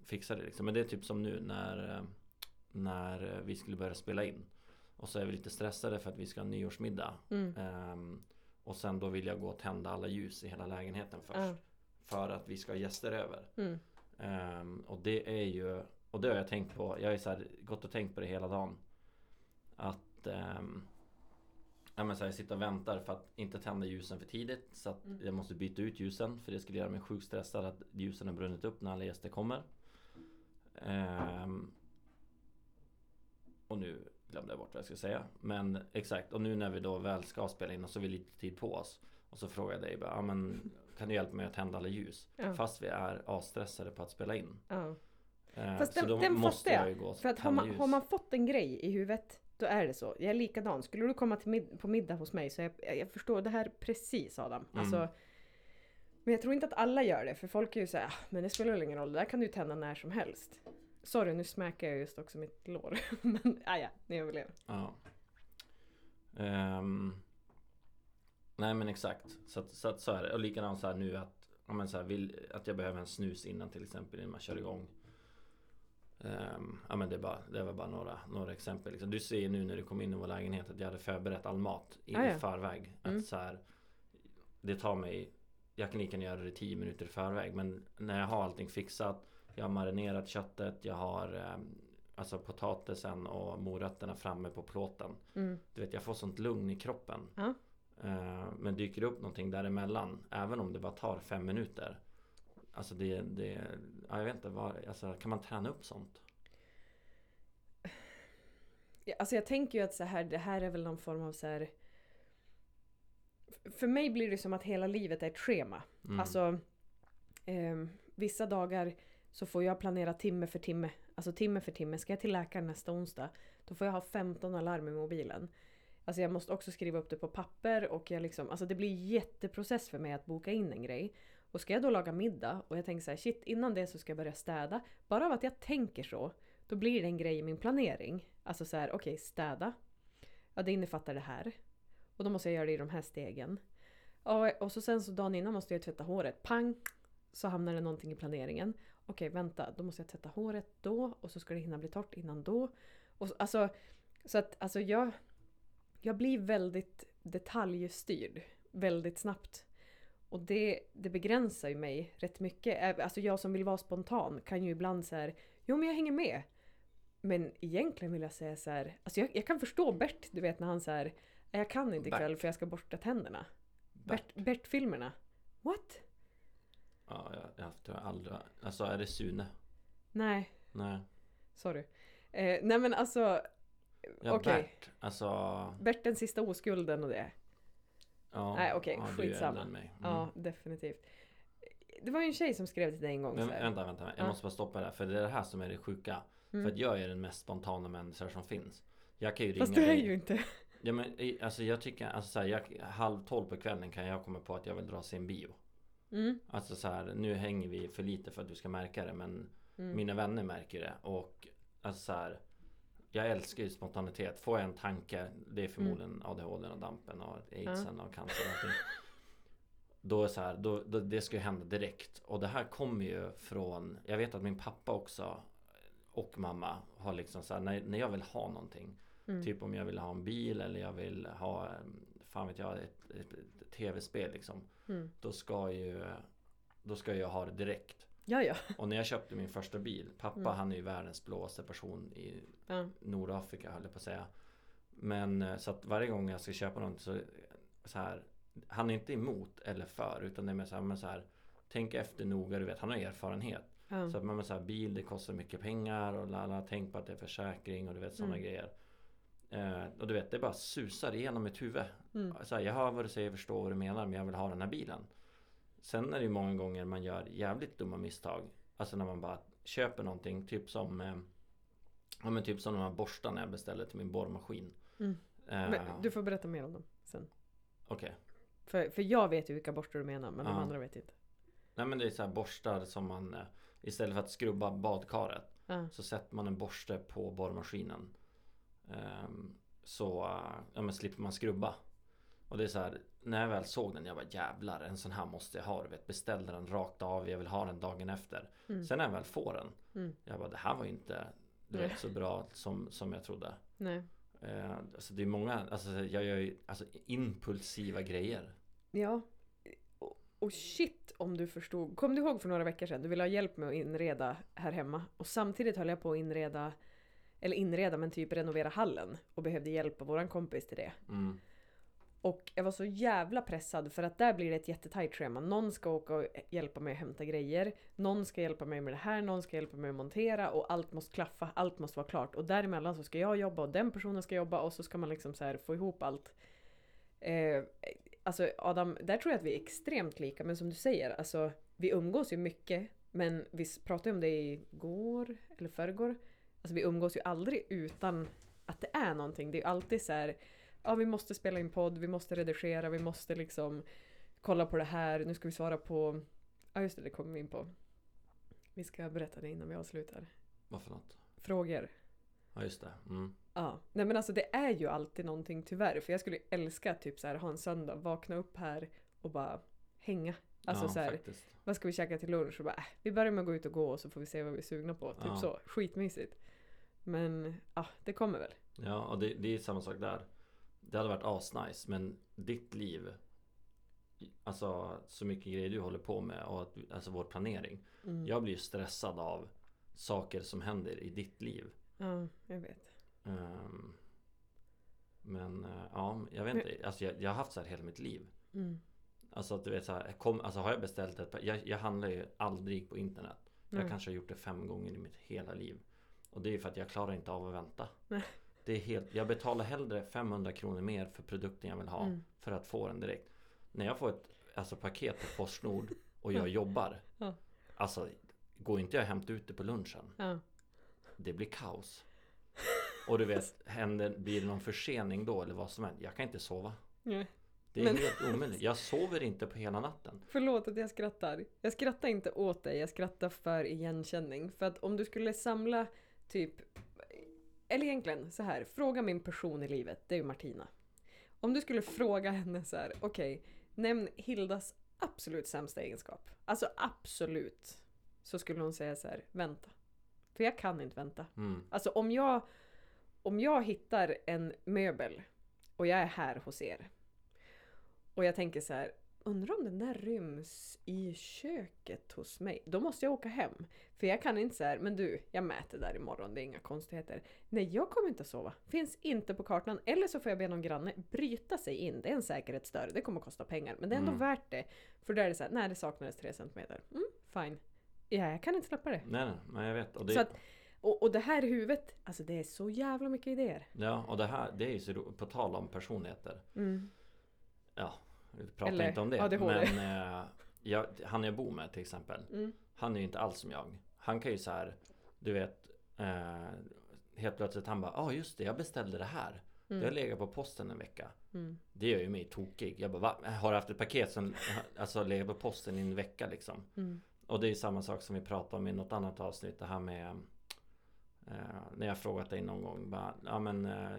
Fixa det liksom. Men det är typ som nu när eh, När vi skulle börja spela in. Och så är vi lite stressade för att vi ska ha nyårsmiddag. Mm. Ehm, och sen då vill jag gå och tända alla ljus i hela lägenheten först. Ja. För att vi ska ha gäster över. Mm. Ehm, och det är ju Och det har jag tänkt på. Jag har ju så här, gått och tänkt på det hela dagen. Att um, Ja men så här, jag sitter och väntar för att inte tända ljusen för tidigt. Så att Mm. jag måste byta ut ljusen. För det skulle göra mig sjukt stressad att ljusen har brunnit upp när alla gäster kommer. Ehm, och nu glömde jag bort vad jag skulle säga. Men exakt, och nu när vi då väl ska spela in och så har vi lite tid på oss. Och så frågar jag dig bara, ja men kan du hjälpa mig att tända alla ljus? Ja. Fast vi är asstressade på att spela in. Ja. Eh, Fast så den- då den måste jag jag. ju gå och För att har man, har man fått en grej i huvudet då är det så. Jag är likadan. Skulle du komma till mid- på middag hos mig så jag, jag förstår det här precis Adam. Mm. Alltså, men jag tror inte att alla gör det för folk är ju såhär, ah, men det spelar väl ingen roll, det där kan du tända när som helst. Sorry, nu smäckar jag just också mitt lår. men ah, ja, ni överlever. Ja. Ehm, nej men exakt. Så, att, så, att, så är det. Och likadant så här nu att, men så här, vill, att jag behöver en snus innan till exempel innan man kör igång. Ehm, ja men det, bara, det var bara några, några exempel. Liksom. Du ser ju nu när du kom in i vår lägenhet att jag hade förberett all mat i, Ah, förväg. Mm. Att så här, det tar mig, jag kan lika gärna göra det 10 minuter i förväg. Men när jag har allting fixat, jag har marinerat köttet, jag har ehm, Alltså potatisen och morötterna framme på plåten. Mm. Du vet jag får sånt lugn i kroppen. Ja. Eh, men dyker det upp någonting däremellan, även om det bara tar fem minuter. Alltså det, det ja, jag vet inte, vad, alltså, kan man träna upp sånt? Ja, Alltså jag tänker ju att så här, det här är väl någon form av så här. För mig blir det som att hela livet är ett schema. Mm. Alltså ehm, vissa dagar så får jag planera timme för timme. Alltså timme för timme. Ska jag till läkaren nästa onsdag då får jag ha 15 alarm i mobilen. Alltså jag måste också skriva upp det på papper och jag liksom, alltså det blir jätteprocess för mig att boka in en grej. Och ska jag då laga middag och jag tänker så här, shit innan det så ska jag börja städa. Bara av att jag tänker så, då blir det en grej i min planering. Alltså så här, okej städa. Ja det innefattar det här. Och då måste jag göra det i de här stegen. Och, och så sen så dagen innan måste jag tvätta håret. Pang! Så hamnar det någonting i planeringen. Okej vänta, då måste jag tvätta håret då och så ska det hinna bli torrt innan då. Och så, alltså, så att alltså jag, jag blir väldigt detaljstyrd väldigt snabbt. Och det, det begränsar ju mig rätt mycket. Alltså jag som vill vara spontan kan ju ibland så här, jo men jag hänger med. Men egentligen vill jag säga så här, alltså jag, jag kan förstå Bert, du vet när han här, jag kan inte ikväll för jag ska borsta tänderna. Bert. Bert- Bert-filmerna. What? Ja, jag, jag tror jag aldrig... Alltså är det Sune? Nej, Nej. sorry. Eh, nej men alltså, Ja, Okej. Bert. Alltså... Bert den sista oskulden och det. Ja, Nej, okej, ja, du är skitsamma. Mm. Ja, definitivt. Det var ju en tjej som skrev till dig en gång Men vänta, vänta. Jag Ja. måste bara stoppa det här. För det är det här som är det sjuka. Mm. För att jag är den mest spontana människa som finns. Jag kan ju ringa Fast du är dig. ju inte. Ja, men, alltså jag tycker, alltså så här, jag, halv tolv på kvällen kan jag komma på att jag vill dra och se en bio. Mm. Alltså så här, nu hänger vi för lite för att du ska märka det men Mm. mina vänner märker det och alltså så här, Jag älskar ju spontanitet. Får jag en tanke, det är förmodligen ADHD och dampen och aidsen och cancer och allting. Då är så här, då, då, det ska ju hända direkt. Och det här kommer ju från, jag vet att min pappa också och mamma har liksom så här, när, när jag vill ha någonting. Mm. Typ om jag vill ha en bil eller jag vill ha, fan vet jag, ett, ett, ett tv-spel liksom. Mm. Då ska ju, då ska jag ha det direkt. Ja, ja. Och när jag köpte min första bil, pappa Mm. han är ju världens blåaste person i ja. Nordafrika höll jag på att säga. Men eh, så att varje gång jag ska köpa något så, så här, han är inte emot eller för utan det är mer så här, men så här Tänk efter noga, du vet, han har erfarenhet. ja. Så att man så här, bil det kostar mycket pengar och lala, tänk på att det är försäkring och du vet sådana Mm. grejer. Eh, och du vet, det bara susar igenom mitt huvud. Mm. Så här, jag hör vad du säger, förstår vad du menar, men jag vill ha den här bilen. Sen är det ju många gånger man gör jävligt dumma misstag. Alltså när man bara köper någonting, typ som eh, Ja men typ som de här borstarna jag beställde till min borrmaskin. Mm. Eh, Men du får berätta mer om dem sen. Okej. För, för jag vet ju vilka borstar du menar, men de Ja. andra vet inte. Nej men det är så här borstar som man eh, Istället för att skrubba badkaret Ja. Så sätter man en borste på borrmaskinen Ehm, Så eh, ja, men slipper man skrubba Och det är så här När jag väl såg den jag bara jävlar en sån här måste jag ha du vet Beställde den rakt av Jag vill ha den dagen efter Mm. Sen när jag väl får den Mm. Jag bara det här var ju inte Du vet så bra som, som jag trodde Nej. Eh, Alltså det är många Alltså jag gör ju alltså, impulsiva grejer Ja. Och, och shit om du förstod. Kom du ihåg för några veckor sedan? Du ville ha hjälp med att inreda här hemma. Och samtidigt höll jag på att inreda, eller inreda men typ renovera hallen. Och behövde hjälp av våran kompis till det. mm. Och jag var så jävla pressad för att där blir det ett jättetajt schema. Någon ska åka och hjälpa mig att hämta grejer. Någon ska hjälpa mig med det här, någon ska hjälpa mig att montera och allt måste klaffa, allt måste vara klart. Och däremellan så ska jag jobba och den personen ska jobba och så ska man liksom så här få ihop allt. Eh, alltså Adam, där tror jag att vi är extremt lika. Men som du säger, alltså vi umgås ju mycket. Men vi pratade om det igår eller förrgår. Alltså vi umgås ju aldrig utan att det är någonting. Det är alltid så här ja vi måste spela in podd, vi måste redigera, vi måste liksom kolla på det här, nu ska vi svara på, ja just det, det kommer vi in på. Vi ska berätta det innan vi avslutar. Vad för något? Frågor. Ja just det. Mm. Ja, nej men alltså det är ju alltid någonting tyvärr, för jag skulle älska typ så här ha en söndag, vakna upp här och bara hänga. Alltså ja, så här, faktiskt. vad ska vi käka till lunch? Och bara, äh, vi börjar med att gå ut och gå och så får vi se vad vi är sugna på. Typ Ja. så, skitmysigt. Men ja, det kommer väl. Ja, och det, det är samma sak där. Det hade varit asnice, men ditt liv Alltså så mycket grejer du håller på med och att, alltså vår planering Mm. Jag blir ju stressad av saker som händer i ditt liv Ja, jag vet. Ehm, Men eh, ja, jag vet inte Alltså jag, jag har haft så här hela mitt liv Mm. Alltså att du vet så här, kom, alltså har jag beställt ett jag, jag handlar ju aldrig på internet Jag Mm. kanske har gjort det fem gånger i mitt hela liv Och det är för att jag klarar inte av att vänta. Det är helt, jag betalar hellre 500 kronor mer för produkten jag vill ha Mm. För att få den direkt När jag får ett alltså, paket på Postnord och jag jobbar Ja. Alltså Går inte jag och hämtar ut det på lunchen Ja. Det blir kaos Och du vet, händer, blir det någon försening då eller vad som helst Jag kan inte sova Nej. Det är Men- helt omöjligt Jag sover inte på hela natten Förlåt att jag skrattar. Jag skrattar inte åt dig, jag skrattar för igenkänning. För att om du skulle samla typ... Eller egentligen så här, fråga min person i livet, det är ju Martina. Om du skulle fråga henne så här, okej, nämn Hildas absolut sämsta egenskap. Alltså absolut. Så skulle hon säga så här, vänta. För jag kan inte vänta. mm. Alltså om jag, om jag hittar en möbel och jag är här hos er och jag tänker så här, undrar om den där ryms i köket hos mig? Då måste jag åka hem. För jag kan inte säga, men du, jag mäter där imorgon, det är inga konstigheter. Nej, jag kommer inte att sova. Finns inte på kartan. Eller så får jag be någon granne bryta sig in. Det är en säkerhetsdörr, det kommer att kosta pengar. Men det är ändå Mm. värt det. För där är det så här, nej det saknades tre centimeter. Mm, fine. Ja, jag kan inte släppa det. Nej, nej, jag vet. Och det, Så att, och, och det här huvudet, alltså det är så jävla mycket idéer. Ja, och det här det är ju så på tal om personligheter. Mm. Ja, Vi pratar Eller inte om det. ADHD. Men eh, jag, han jag bor med till exempel. Mm. Han är ju inte alls som jag. Han kan ju så här, du vet, eh, helt plötsligt han bara, ja ah, just det, jag beställde det här. Det har Mm. legat på posten en vecka. Mm. Det gör ju mig tokig. Jag bara, Va? har du haft ett paket som alltså legat på posten i en vecka liksom? Mm. Och det är ju samma sak som vi pratade om i något annat avsnitt. Det här med eh, när jag frågat dig någon gång. Bara, ja men eh,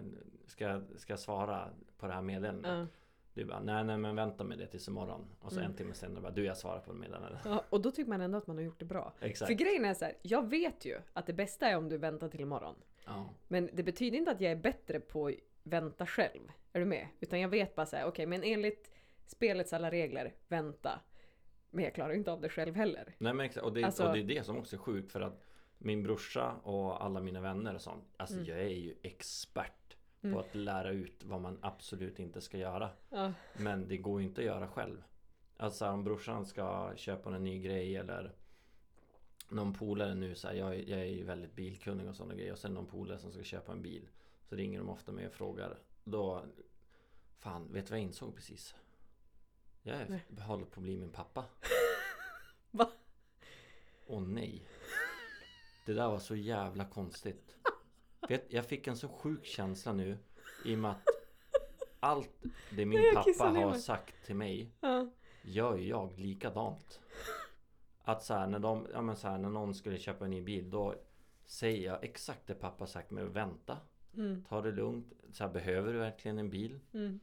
ska, ska jag svara på det här meddelandet? Du bara, nej nej men vänta med det tills imorgon. Och så Mm. en timme senare bara, du jag svarar på meddelandet. Ja, och då tycker man ändå att man har gjort det bra. Exakt. För grejen är så här, jag vet ju att det bästa är om du väntar till imorgon. Ja. Men det betyder inte att jag är bättre på att vänta själv. Är du med? Utan jag vet bara så här, okej men enligt spelets alla regler, vänta. Men jag klarar inte av det själv heller. Nej men exakt. Och det, Alltså- och det är det som också är sjukt för att min brorsa och alla mina vänner och sånt. Alltså Mm. jag är ju expert Mm. på att lära ut vad man absolut inte ska göra. Ja. Men det går ju inte att göra själv. Alltså om brorsan ska köpa en ny grej eller någon polare nu så här, jag, jag är ju väldigt bilkunnig och sådana grejer och sen någon polare som ska köpa en bil så ringer de ofta mig och frågar då Fan, vet du vad jag insåg precis? Jag är, Nej. håller på att bli min pappa. Va? Åh nej. Det där var så jävla konstigt. Vet, jag fick en så sjuk känsla nu i och med att allt det min Nej, pappa har mig. sagt till mig Ja. gör ju jag likadant. Att så här, när, de, ja, men så här, när någon skulle köpa en ny bil då säger jag exakt det pappa sagt med vänta, Mm. ta det lugnt. Så här, behöver du verkligen en bil? Mm.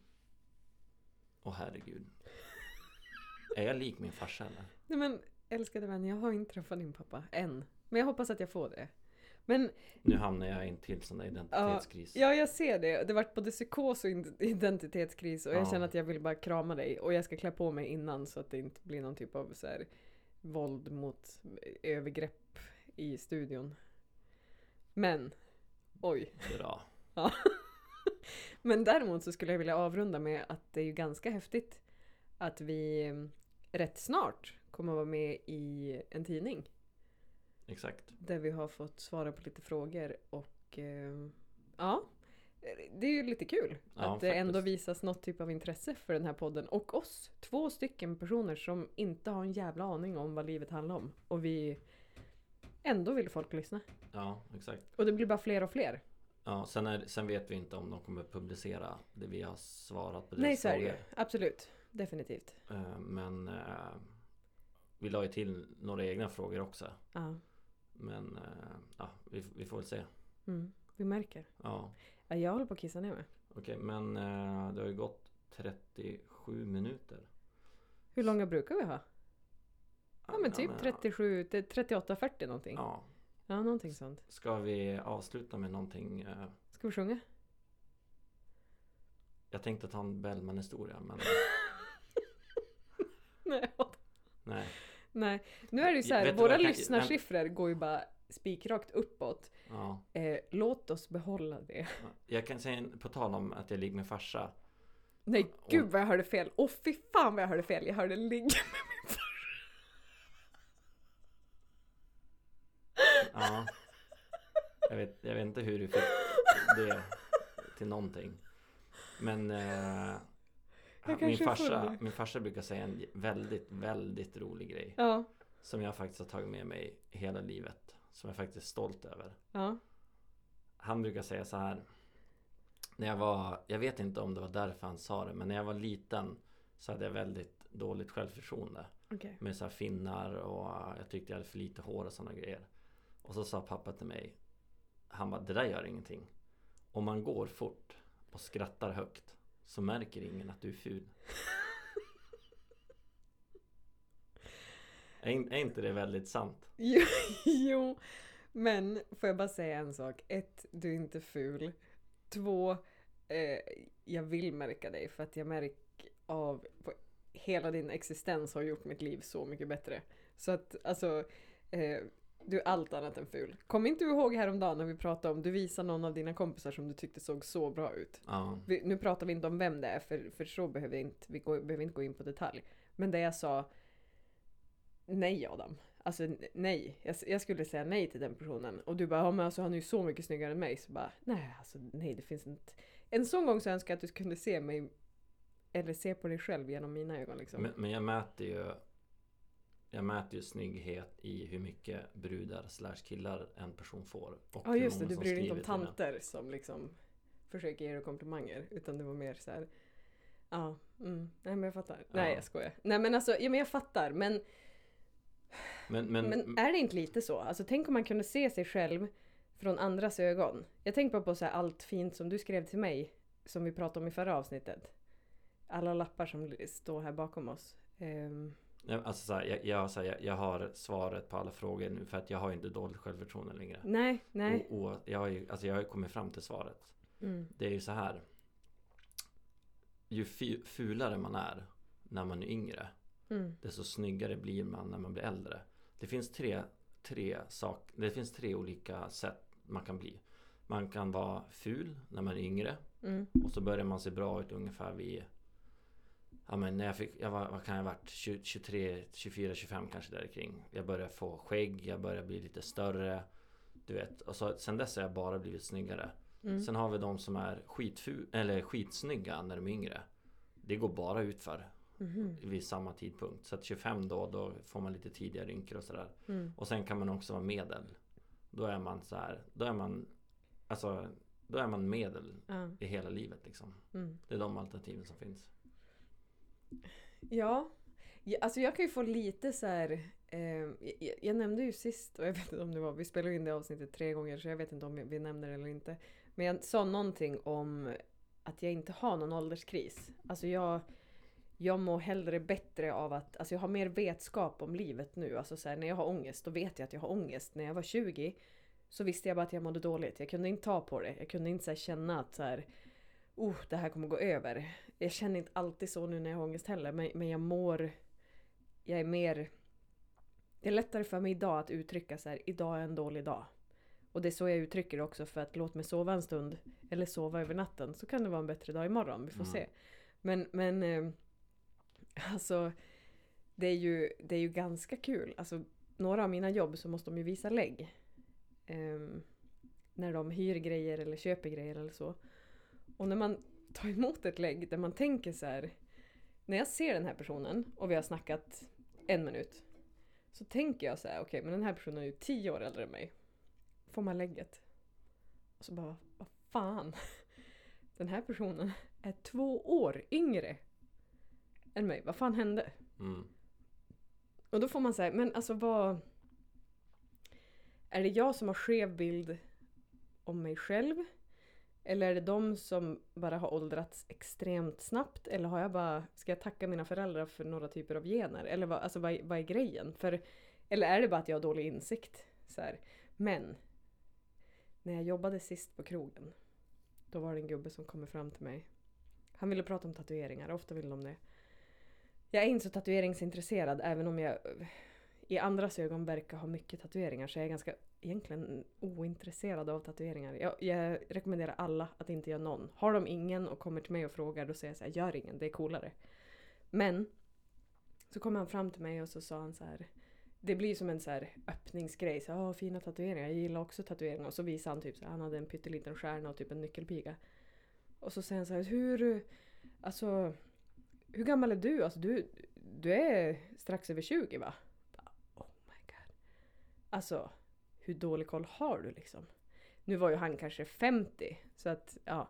Åh herregud. Är jag lik min farsa eller? Nej men älskade vän, jag har inte träffat din pappa än. Men jag hoppas att jag får det. Men Nu hamnar jag i en till sån där identitetskris. ja, jag ser det. Det vart både psykos och identitetskris och jag Ja. känner att jag vill bara krama dig. Och jag ska klä på mig innan så att det inte blir någon typ av så här, våld mot övergrepp i studion. Men, oj. Bra. Men däremot så skulle jag vilja avrunda med att det är ju ganska häftigt att vi rätt snart kommer vara med i en tidning. Exakt. Där vi har fått svara på lite frågor och eh, ja, det är ju lite kul Ja, att det ändå faktiskt. visas något typ av intresse för den här podden och oss. Två stycken personer som inte har en jävla aning om vad livet handlar om och vi ändå vill folk lyssna. Ja, exakt. Och det blir bara fler och fler. Ja, sen, är, sen vet vi inte om de kommer publicera det vi har svarat på Nej, deras så är det ju. Absolut. Definitivt. Eh, Men eh, vi la ju till några egna frågor också. Ja. Men eh, ja, vi, vi får väl se. Mm. Vi märker. Ja, Ja, jag håller på att kissa ner mig. okej. men eh, det har ju gått 37 minuter. Hur långa brukar vi ha? Ja men typ men, 37, till 38-40 någonting. Ja. Ja, någonting sånt. ska vi avsluta med någonting? eh, Ska vi sjunga? Jag tänkte ta en Bellman-historia men Nej. Nej. Nu är det ju så här, våra lyssnarsiffror går ju bara spikrakt uppåt. Ja. Eh, låt oss behålla det. Jag kan säga på tal om att jag ligger med farsa. Nej, Och- gud vad jag hörde fel. Åh fy fan vad jag hörde fel. Jag hörde ligga med min far. Ja. Jag vet, jag vet inte hur du fick det till någonting. Men eh, Jag min, farsa, min farsa brukar säga en väldigt, väldigt rolig grej. Ja. Som jag faktiskt har tagit med mig hela livet. Som jag faktiskt är stolt över. Ja. Han brukar säga så här. När jag var, jag vet inte om det var därför han sa det, men när jag var liten så hade jag väldigt dåligt självförtroende. Okej. Med så här finnar och jag tyckte jag hade för lite hår och sådana grejer. Och så sa pappa till mig. Han bara, det där gör ingenting. Om man går fort och skrattar högt så märker ingen att du är ful. är, är inte det väldigt sant? Jo, jo, men får jag bara säga en sak. Ett, du är inte ful. Två, eh, jag vill märka dig för att jag märker av på hela din existens har gjort mitt liv så mycket bättre. Så att alltså, eh, du är allt annat än ful. Kom inte du ihåg häromdagen när vi pratade om, du visade någon av dina kompisar som du tyckte såg så bra ut. Ja, Vi, nu pratar vi inte om vem det är för, för så behöver vi inte, vi går, behöver inte gå in på detalj. Men det jag sa Nej Adam. Alltså nej. Jag, jag skulle säga nej till den personen. Och du bara, ja men alltså han är ju så mycket snyggare än mig. Så bara, nej alltså nej det finns inte. En sån gång så önskar jag att du kunde se mig eller se på dig själv genom mina ögon liksom. Men, men jag mäter ju Jag mäter ju snygghet i hur mycket brudar slash killar en person får. Och ja just det, du bryr dig inte om tanter som liksom försöker ge dig komplimanger. Utan det var mer så här. Ja, mm, nej men jag fattar. Nej Ja. jag skojar. Nej men alltså, ja men jag fattar. Men, Men, men, men är det inte lite så? Alltså tänk om man kunde se sig själv från andras ögon. Jag tänker bara på så här allt fint som du skrev till mig. Som vi pratade om i förra avsnittet. Alla lappar som står här bakom oss. Nej, alltså så här, jag, jag, så här, jag, har svaret på alla frågor nu för att jag har inte dåligt självförtroende längre. nej, nej. Och, och jag, har ju, alltså jag har ju kommit fram till svaret. Mm, Det är ju så här. Ju fulare man är när man är yngre mm, desto snyggare blir man när man blir äldre. Det finns tre, tre, sak, det finns tre olika sätt man kan bli. Man kan vara ful när man är yngre mm, och så börjar man se bra ut ungefär vid Ja men när jag fick, jag var, vad kan jag ha varit? 20, 23, 24, 25 kanske där kring. Jag började få skägg, jag började bli lite större. Du vet, och så, sen dess har jag bara blivit snyggare. mm. Sen har vi de som är skitfu, eller skitsnygga när de är yngre. Det går bara utför Mhm, vid samma tidpunkt. Så att 25 då, då får man lite tidigare rynkor och sådär. mm. Och sen kan man också vara medel. Då är man så här, då är man Alltså Då är man medel Ja, i hela livet liksom. mm. Det är de alternativen som finns. Ja, ja, alltså jag kan ju få lite så här. Eh, jag, jag nämnde ju sist, och jag vet inte om det var, vi spelade in det avsnittet tre gånger så jag vet inte om vi nämner det eller inte. Men jag sa någonting om att jag inte har någon ålderskris. Alltså jag, jag mår hellre bättre av att, alltså jag har mer vetskap om livet nu. Alltså så här, när jag har ångest, då vet jag att jag har ångest. När jag var 20 så visste jag bara att jag mådde dåligt. Jag kunde inte ta på det. Jag kunde inte så här, känna att så här, oh, det här kommer gå över. Jag känner inte alltid så nu när jag har ångest heller, men, men jag mår... Jag är mer... Det är lättare för mig idag att uttrycka så här, idag är en dålig dag. Och det är så jag uttrycker det också för att låt mig sova en stund eller sova över natten så kan det vara en bättre dag imorgon, vi får Mm. se. Men, men eh, alltså det är, ju, det är ju ganska kul. Alltså några av mina jobb så måste de ju visa lägg. Ehm, när de hyr grejer eller köper grejer eller så. Och när man tar emot ett lägg där man tänker så här. När jag ser den här personen och vi har snackat en minut. Så tänker jag så här, okej men den här personen är ju tio år äldre än mig. Får man lägget? Och så bara, vad fan. Den här personen är två år yngre än mig. Vad fan hände? Mm. Och då får man säga, men alltså vad... Är det jag som har skev bild om mig själv? Eller är det de som bara har åldrats extremt snabbt? Eller har jag bara, ska jag tacka mina föräldrar för några typer av gener? Eller vad, alltså vad, är- vad är grejen? För, eller är det bara att jag har dålig insikt? Så här. Men, när jag jobbade sist på krogen, då var det en gubbe som kom fram till mig. Han ville prata om tatueringar, ofta vill de det. Jag är inte så tatueringsintresserad även om jag i andras ögon verkar ha mycket tatueringar så jag är ganska egentligen ointresserad av tatueringar. Jag, jag rekommenderar alla att inte göra någon. Har de ingen och kommer till mig och frågar då säger jag så här, gör ingen, det är coolare. Men så kom han fram till mig och så sa han så här det blir som en så här öppningsgrej. Så, Åh, fina tatueringar. Jag gillar också tatueringar. Och så visade han typ så här, han hade en pytteliten stjärna och typ en nyckelpiga. Och så säger han så här, hur... Alltså... Hur gammal är du? Alltså du, du är strax över 20 va? Bara, Oh my god. Alltså, hur dålig koll har du liksom? Nu var ju han kanske 50, så att ja.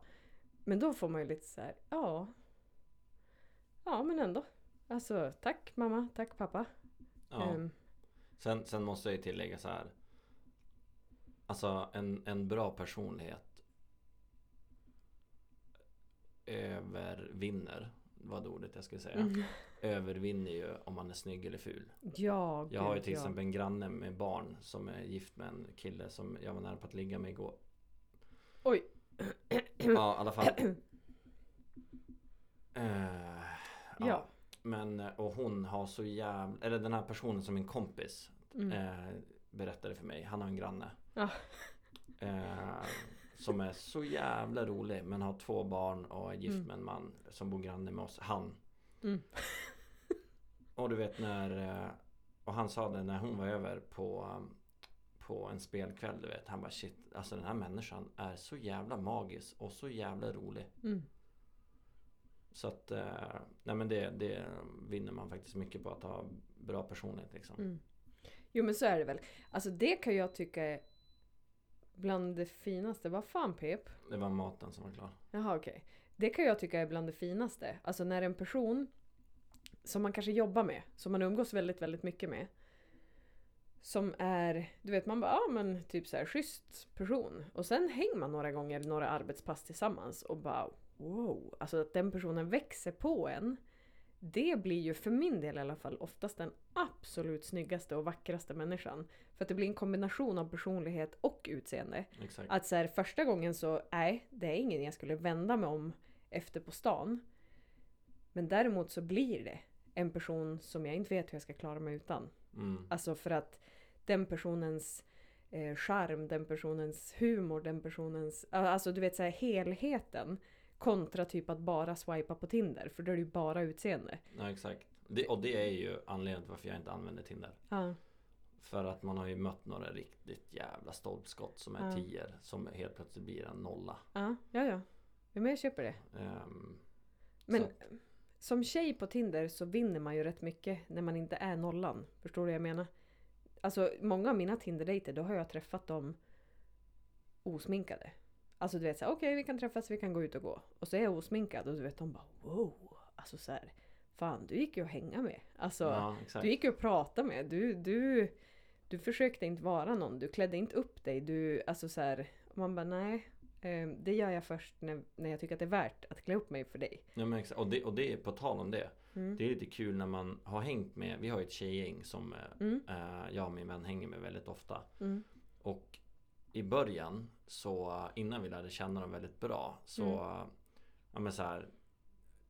Men då får man ju lite så här, ja. Ja, men ändå. Alltså, tack mamma, tack pappa. Ja. Ehm, Sen, sen måste jag ju tillägga så här. Alltså en, en bra personlighet övervinner vad det ordet jag skulle säga. mm. Övervinner ju om man är snygg eller ful. Ja, Jag har ju till ja. exempel en granne med barn som är gift med en kille som jag var nära på att ligga med igår. Oj. Ja, i alla fall. Eh, Ja. Men, och hon har så jävla, eller den här personen som min kompis Mm. eh, berättade för mig. Han har en granne. Ja. Eh, som är så jävla rolig men har två barn och är gift Mm. med en man som bor granne med oss. Han. Mm. Och du vet när eh, Och han sa det när hon var över på På en spelkväll du vet Han bara shit Alltså den här människan är så jävla magisk och så jävla rolig Mm. Så att, eh, nej men det, det vinner man faktiskt mycket på att ha bra personlighet liksom. Mm. Jo men så är det väl. Alltså det kan jag tycka bland det finaste. Vad fan Pep? Det var maten som var klar. Jaha okej. Det kan jag tycka är bland det finaste. Alltså när en person som man kanske jobbar med, som man umgås väldigt, väldigt mycket med. Som är, du vet man bara, ja men typ så här schysst person. Och sen hänger man några gånger, några arbetspass tillsammans och bara wow. Alltså att den personen växer på en. Det blir ju för min del i alla fall oftast den absolut snyggaste och vackraste människan. För att det blir en kombination av personlighet och utseende. Exakt. Att så här, första gången så, nej, det är ingen jag skulle vända mig om efter på stan. Men däremot så blir det en person som jag inte vet hur jag ska klara mig utan. Mm. Alltså för att den personens eh, charm, den personens humor, den personens... Alltså du vet så här, helheten. Kontra typ att bara swipa på Tinder. För då är det ju bara utseende. Ja exakt. Det, och det är ju anledningen till varför jag inte använder Tinder. Ja. För att man har ju mött några riktigt jävla stolpskott som är Ja. tior som helt plötsligt blir en nolla. Ja, ja, ja. men jag köper det. Ehm, Men Så. som tjej på Tinder så vinner man ju rätt mycket när man inte är nollan. Förstår du vad jag menar? Alltså många av mina Tinder-dejter då har jag träffat dem osminkade. Alltså du vet såhär, okej vi kan träffas, vi kan gå ut och gå. Och så är jag osminkad och du vet de bara wow. Alltså så här, fan du gick ju att hänga med. Alltså ja du gick ju att prata med. Du, du, du försökte inte vara någon. Du klädde inte upp dig. Du, alltså så här, man bara nej. eh, Det gör jag först när, när jag tycker att det är värt att klä upp mig för dig. Ja, men exakt. Och, det, och det är på tal om det. Mm. Det är lite kul när man har hängt med, vi har ju ett tjejgäng som eh, Mm. eh, jag och min vän hänger med väldigt ofta. Mm. Och i början så innan vi lärde känna dem väldigt bra så Mm. ja men så här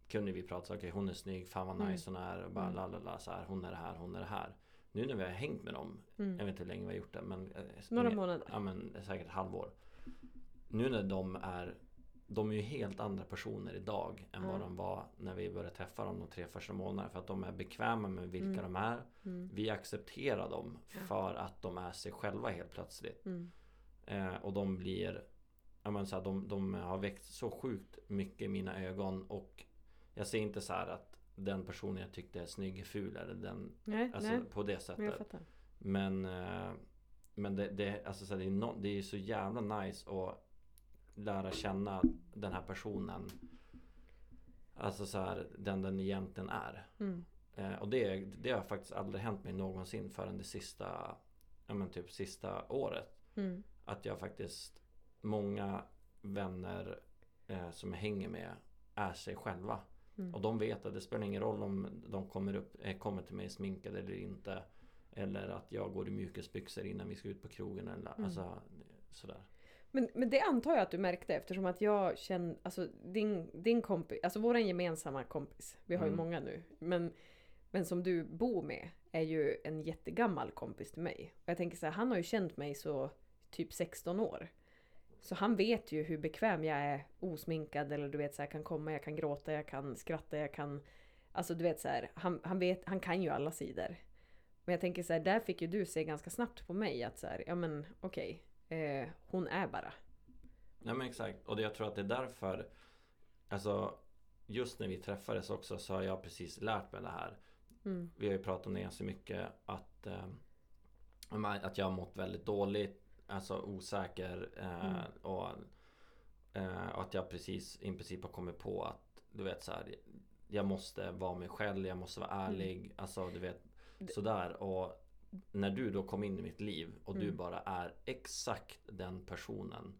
kunde vi prata okej hon är snygg, fan vad Mm. nice hon är och bara Mm. la la la så här hon är det här, hon är det här. Nu när vi har hängt med dem, Mm. jag vet inte hur länge vi har gjort det men eh, Några månader. Ja men säkert ett halvår. Nu när de är de är ju helt andra personer idag än Ja. vad de var när vi började träffa dem de tre första månaderna. För att de är bekväma med vilka Mm. de är. Mm. Vi accepterar dem för att de är sig själva helt plötsligt. Eh, och de blir ja, men så här, de, de har växt så sjukt mycket i mina ögon och jag ser inte så här att den personen jag tyckte är snygg är ful eller den Nej, Alltså nej. på det sättet. Men eh, Men det, det, alltså, så här, det, är no, det är så jävla nice att lära känna den här personen Alltså så här, den den egentligen är. Mm. Eh, och det, det har faktiskt aldrig hänt mig någonsin förrän det sista Ja men typ sista året. Mm. Att jag faktiskt Många vänner eh, som jag hänger med är sig själva. Mm. Och de vet att det spelar ingen roll om de kommer, upp, eh, kommer till mig sminkade eller inte. Eller att jag går i mjukisbyxor innan vi ska ut på krogen eller Mm. alltså sådär. Men, men det antar jag att du märkte eftersom att jag känner, alltså din, din kompis, alltså våran gemensamma kompis, vi har ju Mm. många nu, men, men som du bor med är ju en jättegammal kompis till mig. Och jag tänker så här, han har ju känt mig så typ 16 år. Så han vet ju hur bekväm jag är osminkad eller du vet så här, jag kan komma, jag kan gråta, jag kan skratta, jag kan... Alltså du vet så här, han, han, vet, han kan ju alla sidor. Men jag tänker så här, där fick ju du se ganska snabbt på mig att så här, ja men okej, eh, hon är bara. Nej men exakt. Och jag tror att det är därför Alltså Just när vi träffades också så har jag precis lärt mig det här. Mm. Vi har ju pratat om det ganska mycket att eh, Att jag har mått väldigt dåligt Alltså osäker eh, Mm. och, eh, att jag precis i princip har kommit på att Du vet så här Jag måste vara mig själv, jag måste vara ärlig Alltså du vet Sådär och När du då kom in i mitt liv och du Mm. bara är exakt den personen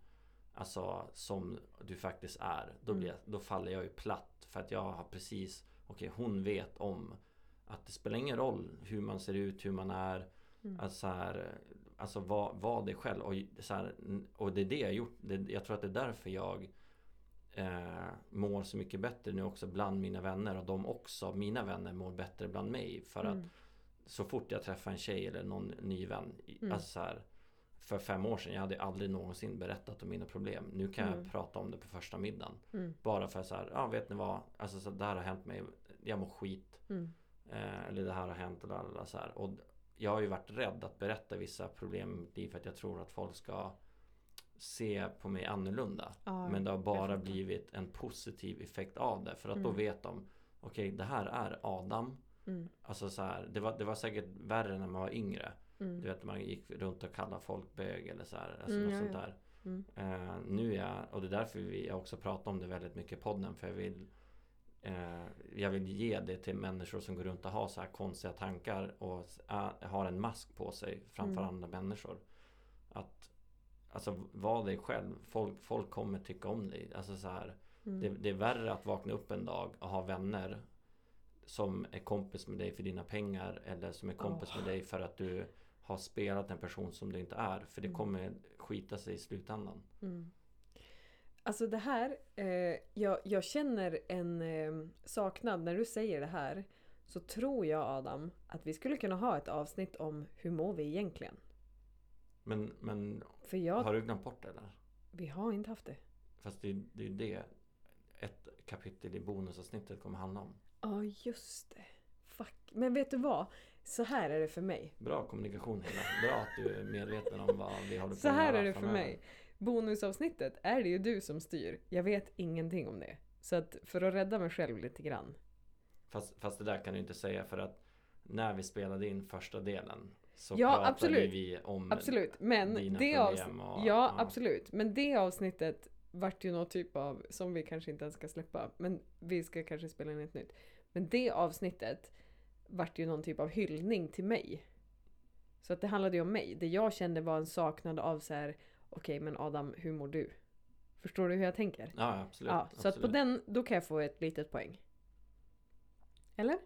Alltså som du faktiskt är Då, blir jag, då faller jag ju platt för att jag har precis Okej hon vet om Att det spelar ingen roll hur man ser ut, hur man är Mm. Alltså, så här, alltså var, var det själv och, så här, och det är det jag gjort det, Jag tror att det är därför jag eh, Mår så mycket bättre nu också bland mina vänner och de också Mina vänner mår bättre bland mig för att Mm. så fort jag träffar en tjej eller någon ny vän Mm. Alltså så här, För fem år sedan, jag hade aldrig någonsin berättat om mina problem Nu kan Mm. jag prata om det på första middagen Mm. Bara för så här, ja vet ni vad Alltså så det här har hänt mig Jag mår skit Mm. eh, Eller det här har hänt eller alla så här. Och jag har ju varit rädd att berätta vissa problem i mitt liv för att jag tror att folk ska se på mig annorlunda. Ja, Men det har bara blivit en positiv effekt av det. För att då Mm. vet de Okej, det här är Adam. Mm, Alltså så här, det, var, det var säkert värre när man var yngre. mm, Du vet man gick runt och kallade folk bög eller så här. Alltså Mm, något ja, sånt ja. där. mm, Eh, nu är jag, och det är därför vi jag också pratar om det väldigt mycket i podden. För jag vill Jag vill ge det till människor som går runt och har så här konstiga tankar och har en mask på sig framför Mm. andra människor. Att Alltså var dig själv. Folk, folk kommer tycka om dig. Alltså så här, mm. det, det är värre att vakna upp en dag och ha vänner som är kompis med dig för dina pengar eller som är kompis Åh. med dig för att du har spelat en person som du inte är. För det Mm. kommer skita sig i slutändan. Mm. Alltså det här, eh, jag, jag känner en eh, saknad när du säger det här. Så tror jag Adam att vi skulle kunna ha ett avsnitt om hur mår vi egentligen? Men, men För jag, har du glömt bort det eller? vi har inte haft det. Fast det, det är ju det ett kapitel i bonusavsnittet kommer handla om. Ja just det. Fuck. Men vet du vad? Så här är det för mig. Bra kommunikation Hilda. Bra att du är medveten om vad vi håller på Så att här är det för framöver. mig. Bonusavsnittet är det ju du som styr. Jag vet ingenting om det. Så att för att rädda mig själv lite grann. Fast, fast det där kan du inte säga för att när vi spelade in första delen så Ja, pratade absolut. vi om Absolut. Men dina det problem och- ja, ja. absolut. Men det avsnittet vart ju någon typ av, som vi kanske inte ens ska släppa. Men vi ska kanske spela in ett nytt. Men det avsnittet vart ju någon typ av hyllning till mig. Så att det handlade ju om mig. Det jag kände var en saknad av så här. Okej men Adam, hur mår du? Förstår du hur jag tänker? Ja, absolut. Ja, så att på absolut. den, då kan jag få ett litet poäng. Eller?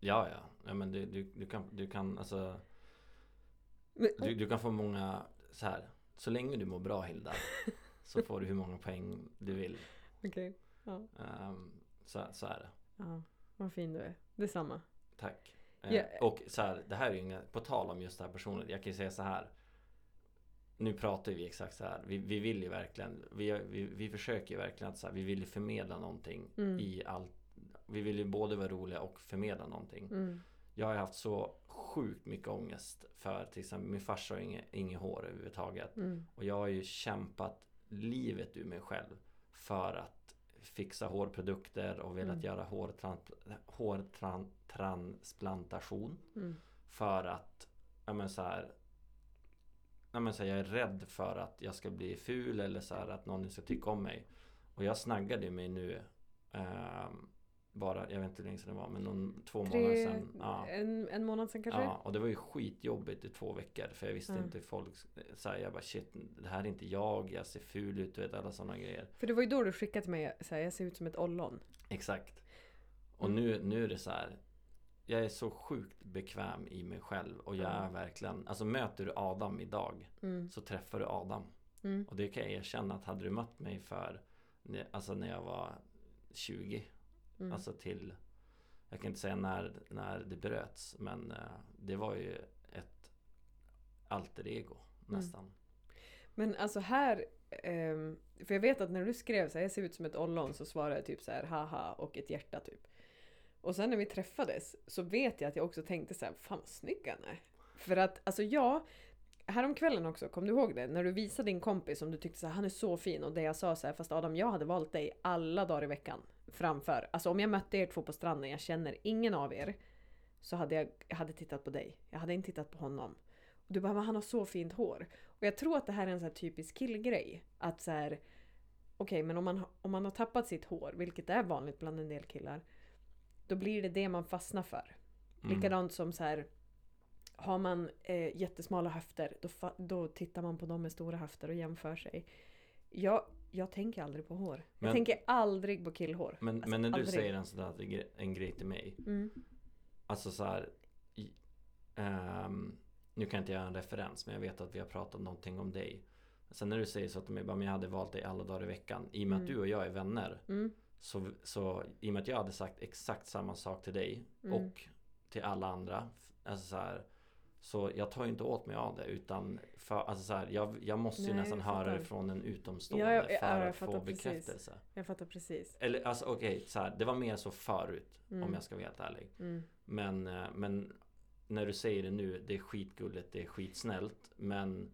Ja, ja. ja men du, du, du, kan, du kan alltså Men, du, du kan få många så här. Så länge du mår bra Hilda så får du hur många poäng du vill. Okej. Ja. Ehm, så, så är det. ja, vad fin du är. Detsamma. Tack. Ja. Och så här, det här är ju inga, på tal om just det här personligt. Jag kan ju säga så här. Nu pratar vi exakt så här. Vi, vi vill ju verkligen, vi, vi, vi försöker ju verkligen att så här, vi vill ju förmedla någonting Mm. i allt. Vi vill ju både vara roliga och förmedla någonting. Mm. Jag har haft så sjukt mycket ångest för till exempel min farsa har inget, inget hår överhuvudtaget. Mm. Och jag har ju kämpat livet ur mig själv för att fixa hårprodukter och velat Mm. göra hårtran, hårtransplantation. Mm. För att, ja men så här, ja men så här, jag är rädd för att jag ska bli ful eller så här att någon ska tycka om mig. Och jag snaggade mig nu ehm, bara, jag vet inte hur länge sedan det var, men någon, två månader Tre, sedan. Ja. en, en månad sedan kanske? Ja, och det var ju skitjobbigt i två veckor för jag visste Mm. inte folk så här, Jag bara shit, det här är inte jag, jag ser ful ut och vet, alla sådana grejer. För det var ju då du skickade till mig så här, jag ser ut som ett ollon. Exakt. Och Mm. nu, nu är det så här. Jag är så sjukt bekväm i mig själv och jag är verkligen Alltså möter du Adam idag Mm. så träffar du Adam. Mm. Och det kan jag erkänna att hade du mött mig för Alltså när jag var 20 Mm. Alltså till Jag kan inte säga när, när det bröts men eh, det var ju ett alter ego Mm. nästan. Men alltså här, ehm, för jag vet att när du skrev så här, jag ser ut som ett ollon så svarade jag typ så här haha och ett hjärta typ. Och sen när vi träffades så vet jag att jag också tänkte så här, fan vad snygg han är. För att alltså jag, häromkvällen också, kom du ihåg det? När du visade din kompis som du tyckte så här, han är så fin och det jag sa så här, fast Adam jag hade valt dig alla dagar i veckan framför. Alltså om jag mötte er två på stranden, jag känner ingen av er. Så hade jag, jag hade tittat på dig. Jag hade inte tittat på honom. Och du bara, men han har så fint hår. Och jag tror att det här är en så här typisk killgrej. Att så här, okej men om man, om man har tappat sitt hår, vilket är vanligt bland en del killar. Då blir det det man fastnar för. Mm. Likadant som så här. Har man eh, jättesmala höfter, då, då tittar man på dem med stora höfter och jämför sig. Jag, jag tänker aldrig på hår. Men- jag tänker aldrig på killhår. Men, Alltså, men när du aldrig. säger en sån där en grej till mig Mm. Alltså så här, i, ehm, Nu kan jag inte göra en referens men jag vet att vi har pratat någonting om dig Sen när du säger så till mig, bara, men jag hade valt dig alla dagar i veckan I och med att Mm. du och jag är vänner Mm. Så, så i och med att jag hade sagt exakt samma sak till dig Mm. och till alla andra Alltså så här, Så jag tar ju inte åt mig av det utan för, alltså så här, jag, jag måste ju Nej, nästan jag höra det från en utomstående Ja, ja, ja, för jag att få precis. bekräftelse Jag fattar precis. Eller alltså okej, så här, det var mer så förut Mm. om jag ska vara helt ärlig Mm. men, eh, men när du säger det nu, det är skitgulligt, det är skitsnällt Men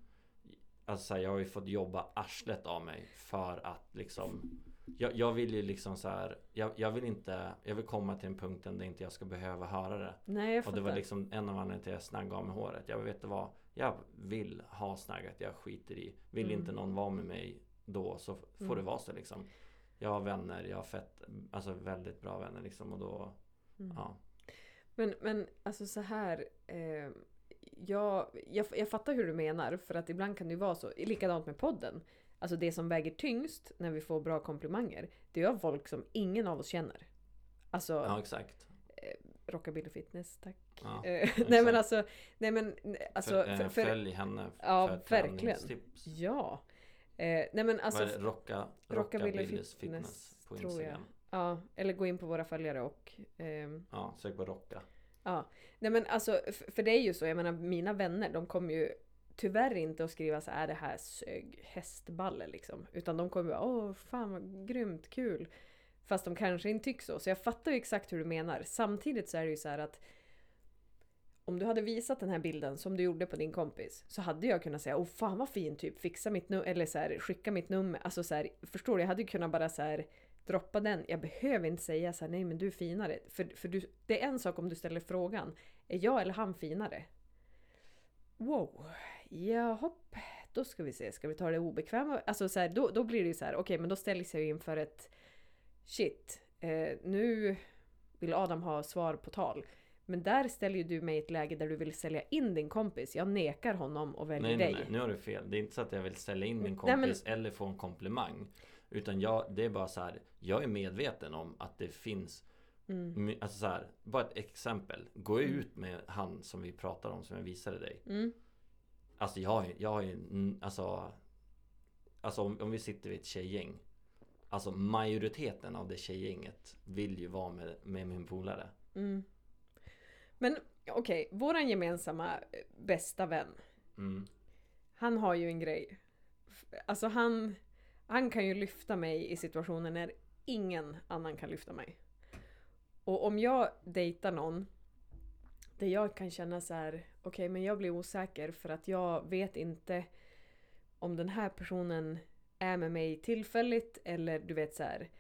Alltså jag har ju fått jobba arslet av mig för att liksom jag, jag vill ju liksom så här, jag, jag vill inte Jag vill komma till en punkten där inte jag ska behöva höra det Nej, Och det var liksom en av anledningarna till att jag snaggade av mig håret Jag vet vad Jag vill ha snaggat, jag skiter i Vill Mm. inte någon vara med mig då så får Mm. det vara så liksom Jag har vänner, jag har fett Alltså väldigt bra vänner liksom och då Mm. Ja Men, men alltså så här. Eh, jag, jag, jag fattar hur du menar för att ibland kan det ju vara så. Likadant med podden. Alltså det som väger tyngst när vi får bra komplimanger. Det är av folk som ingen av oss känner. Alltså Ja exakt rockabilly fitness, tack. ja. Eh, nej men alltså. Nej men alltså. för, eh, För, för, Följ henne Ja, för verkligen. träningstips ja. Eh, nej men alltså. Rocka, Rockabilly Rockabillys Fitness, fitness, på tror jag. Instagram Ja, eller gå in på våra följare och ehm, Ja, sök på Rocka Ja, nej men alltså för det är ju så, jag menar mina vänner de kommer ju tyvärr inte att skriva så är det här sög hästballe liksom. Utan de kommer bara åh fan vad grymt, kul. Fast de kanske inte tycker så. Så jag fattar ju exakt hur du menar. Samtidigt så är det ju så här att om du hade visat den här bilden som du gjorde på din kompis så hade jag kunnat säga åh fan vad fin typ, fixa mitt nummer eller så här, skicka mitt nummer. Alltså så här, förstår du? Jag hade ju kunnat bara så här droppa den. Jag behöver inte säga så här, nej men du är finare. För, för du, det är en sak om du ställer frågan, är jag eller han finare? Wow, ja hopp. Då ska vi se, ska vi ta det obekväma? Alltså så här, då, då blir det ju så här, okej men då ställs jag ju inför ett shit, eh, nu vill Adam ha svar på tal. Men där ställer ju du mig i ett läge där du vill sälja in din kompis. Jag nekar honom och väljer Nej, nej, dig. nej, nu har du fel. Det är inte så att jag vill ställa in min Nej, men- kompis eller få en komplimang. Utan jag, det är bara så här. Jag är medveten om att det finns Mm. Alltså så här, bara ett exempel. Gå Mm. ut med han som vi pratar om som jag visade dig. Mm. Alltså jag, jag ju, alltså Alltså om, om vi sitter vid ett tjejgäng Alltså majoriteten av det tjejgänget vill ju vara med, med min polare. Mm. Men okej, våran gemensamma eh, bästa vän. Mm. Han har ju en grej. Alltså han, han kan ju lyfta mig i situationer när ingen annan kan lyfta mig. Och om jag dejtar någon där jag kan känna så här, okej men jag blir osäker för att jag vet inte om den här personen är med mig tillfälligt eller du vet så här.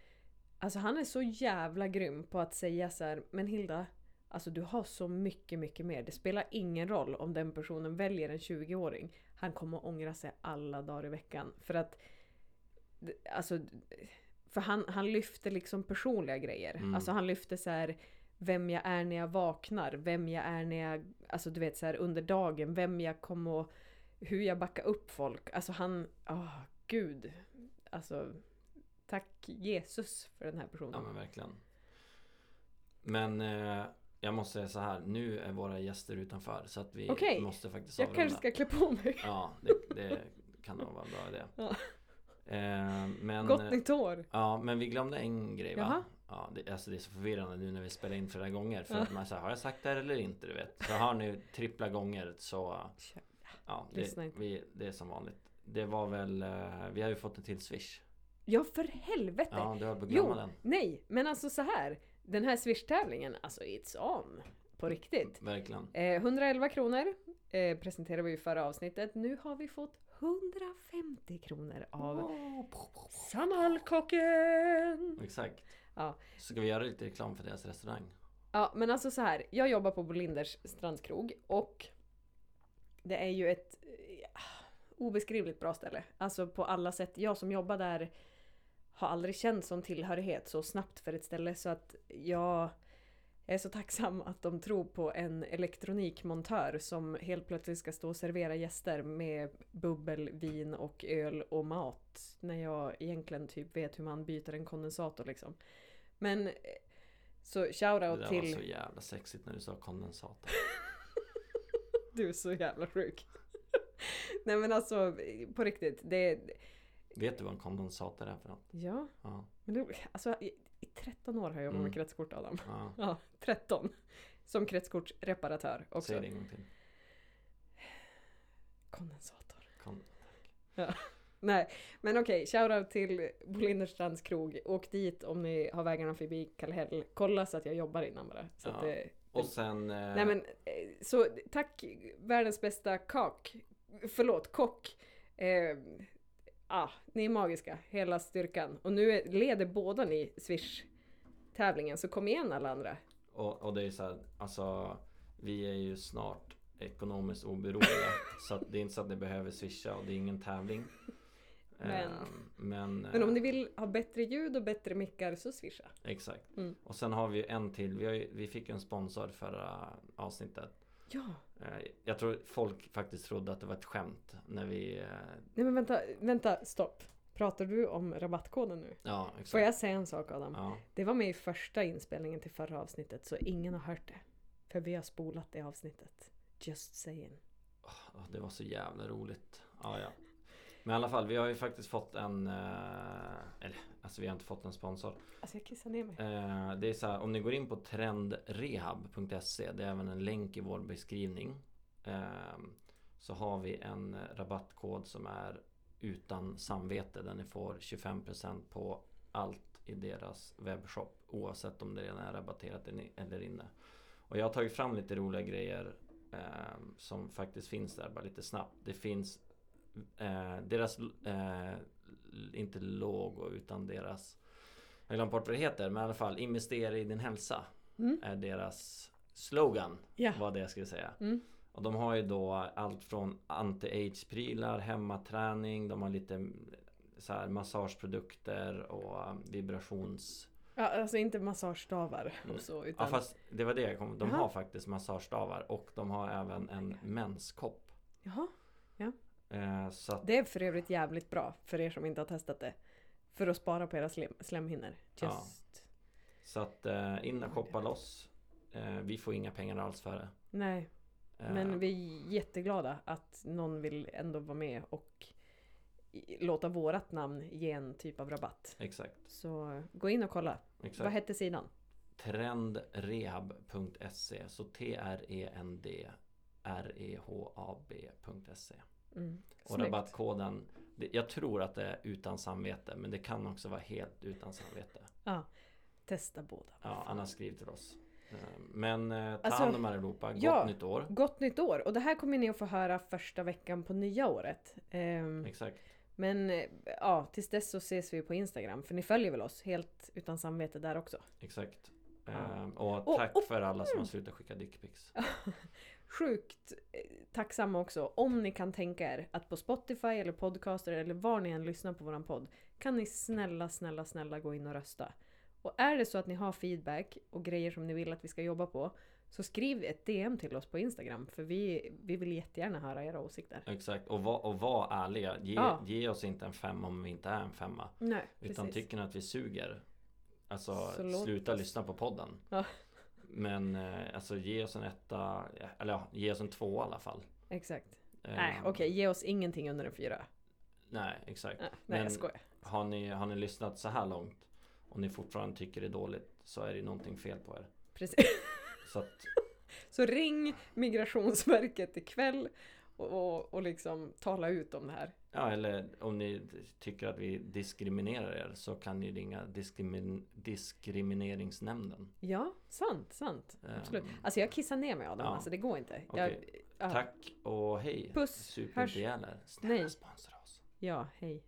Alltså han är så jävla grym på att säga så här, men Hilda, alltså du har så mycket, mycket mer. Det spelar ingen roll om den personen väljer en 20-åring. Han kommer ångra sig alla dagar i veckan. För att, alltså, för han, han lyfter liksom personliga grejer. Mm. Alltså han lyfter så här vem jag är när jag vaknar, vem jag är när jag, alltså du vet så här under dagen, vem jag kommer att, hur jag backar upp folk. Alltså han, åh gud. Alltså, tack Jesus för den här personen. Ja men verkligen. Men eh, jag måste säga så här. Nu är våra gäster utanför så att vi Okej. måste faktiskt jag avrunda. kanske ska klä på mig. Ja, det, det kan nog vara en bra idé. Ja. Eh, men, Gott nytt år! Ja, men vi glömde en grej va? Jaha. Ja, det, alltså det är så förvirrande nu när vi spelar in flera gånger. För att man säger, har jag sagt det här eller inte? Du vet. Så har ni trippla gånger så ja, det, vi, det är som vanligt. Det var väl, eh, vi har ju fått en till swish. Ja för helvete! Ja, du har Jo, den. nej, men alltså så här. Den här Swish-tävlingen, alltså it's on! På riktigt. Verkligen. Eh, 111 kronor eh, presenterade vi i förra avsnittet. Nu har vi fått 150 kronor av Samhallkocken! Exakt. Ja. Ska vi göra lite reklam för deras restaurang? Ja, men alltså så här. Jag jobbar på Bolinders strandskrog och det är ju ett eh, obeskrivligt bra ställe. Alltså på alla sätt. Jag som jobbar där har aldrig känt sån tillhörighet så snabbt för ett ställe så att jag är så tacksam att de tror på en elektronikmontör som helt plötsligt ska stå och servera gäster med bubbel, vin och öl och mat. När jag egentligen typ vet hur man byter en kondensator liksom. Men eh, så Det shoutout till... var så jävla sexigt när du sa kondensator. Du är så jävla sjuk. Nej men alltså på riktigt. Det, Vet du vad en kondensator är för något? ja, Ja. men det, alltså i, i 13 år har jag jobbat med Mm. kretskort Adam. ja. Ja, 13. Som kretskortsreparatör också. Säg det en gång till. Kondensator. Kon- Nej, men okej. shoutout till Bolinderstrands krog. Åk dit om ni har vägarna förbi Kallhäll. Kolla så att jag jobbar innan bara. Så att Ja. det, Och sen... Eh, Nej men, eh, så tack världens bästa kak. Förlåt, kock. Eh, ah, ni är magiska, hela styrkan. Och nu är, leder båda ni Swish-tävlingen, så kom igen alla andra. Och, och det är så här, alltså vi är ju snart ekonomiskt oberoende. så att det är inte så att ni behöver swisha och det är ingen tävling. Men- Ehm, men, Men om eh, ni vill ha bättre ljud och bättre mickar så swisha. Exakt. Mm. Och sen har vi en till. Vi, ju, vi fick ju en sponsor förra avsnittet. Ja, Eh, Jag tror folk faktiskt trodde att det var ett skämt när vi... eh, nej men vänta, vänta, stopp. Pratar du om rabattkoden nu? Ja, exakt. Får jag säga en sak Adam? Ja, Det var med i första inspelningen till förra avsnittet så ingen har hört det. För vi har spolat det avsnittet. Just saying. Åh, det var så jävla roligt. Ja, ja. Men i alla fall, vi har ju faktiskt fått en... eh, Eller, alltså vi har inte fått en sponsor. Alltså jag kissar ner mig. Eh, Det är så här, om ni går in på trendrehab.se Det är även en länk i vår beskrivning eh, Så har vi en rabattkod som är utan samvete där ni får 25% på allt i deras webbshop Oavsett om det redan är rabatterat eller inne Och jag har tagit fram lite roliga grejer Som faktiskt finns där bara lite snabbt Det finns eh, deras eh, Inte logo utan deras jag glömt bort vad det heter men i alla fall investera i din hälsa Mm. är deras slogan Ja. var det jag skulle säga. Mm. Och de har ju då allt från anti-age-prylar, hemmaträning, de har lite så här massageprodukter och um, vibrations... Ja, alltså inte massagestavar och så Ja utan... fast det var det jag kom De Jaha. har faktiskt massagestavar och de har även en menskopp. Jaha. Så att, Det är för övrigt jävligt bra för er som inte har testat det. För att spara på era slem, slemhinnor. Ja. Just... så att eh, in och shoppa loss. Eh, vi får inga pengar alls för det. Nej, Eh, men vi är jätteglada att någon vill ändå vara med och låta vårat namn ge en typ av rabatt. Exakt. Så gå in och kolla. exakt. Vad hette sidan? trendrehab.se Så T-R-E-N-D R-E-H-A-B.se Mm. Och rabattkoden Jag tror att det är utan samvete Men det kan också vara helt utan samvete Ja, testa båda. Ja, annars skriv till oss Eh, Men eh, ta Alltså, hand om er allihopa Gott ja. nytt år Gott nytt år! Och det här kommer ni att få höra första veckan på nya året. Ehm, Exakt men eh, ja, tills dess så ses vi på Instagram. För ni följer väl oss helt utan samvete där också. Exakt Ja. Eh, Och Och- tack och- för alla som har slutat skicka dickpics Sjukt eh, tacksamma också om ni kan tänka er att på Spotify eller Podcaster eller var ni än lyssnar på våran podd kan ni snälla, snälla, snälla gå in och rösta. Och är det så att ni har feedback och grejer som ni vill att vi ska jobba på så skriv ett DM till oss på Instagram för vi, vi vill jättegärna höra era åsikter. Exakt och var, och var ärliga ge, Ja. ge oss inte en femma om vi inte är en femma Nej, Utan precis. tycker ni att vi suger Alltså sluta lyssna på podden Ja. Men eh, alltså ge oss en etta Eller ja, ge oss en två i alla fall Exakt. Eh, Nej, okej, ge oss ingenting under en fyra. Nej exakt nej Men- jag skojar. har ni, har ni lyssnat så här långt Och ni fortfarande tycker det är dåligt Så är det någonting fel på er Precis. Så att Så ring Migrationsverket ikväll och, och, och liksom tala ut om det här. Ja eller om ni tycker att vi diskriminerar er Så kan ni ringa diskrimi- diskrimineringsnämnden Ja, sant, sant. Absolut. Ehm, Alltså jag kissar ner mig Adam, ja. alltså det går inte. Jag, ja, Tack och hej Puss. Super Hörs. Snälla Nej. sponsra oss ja, hej.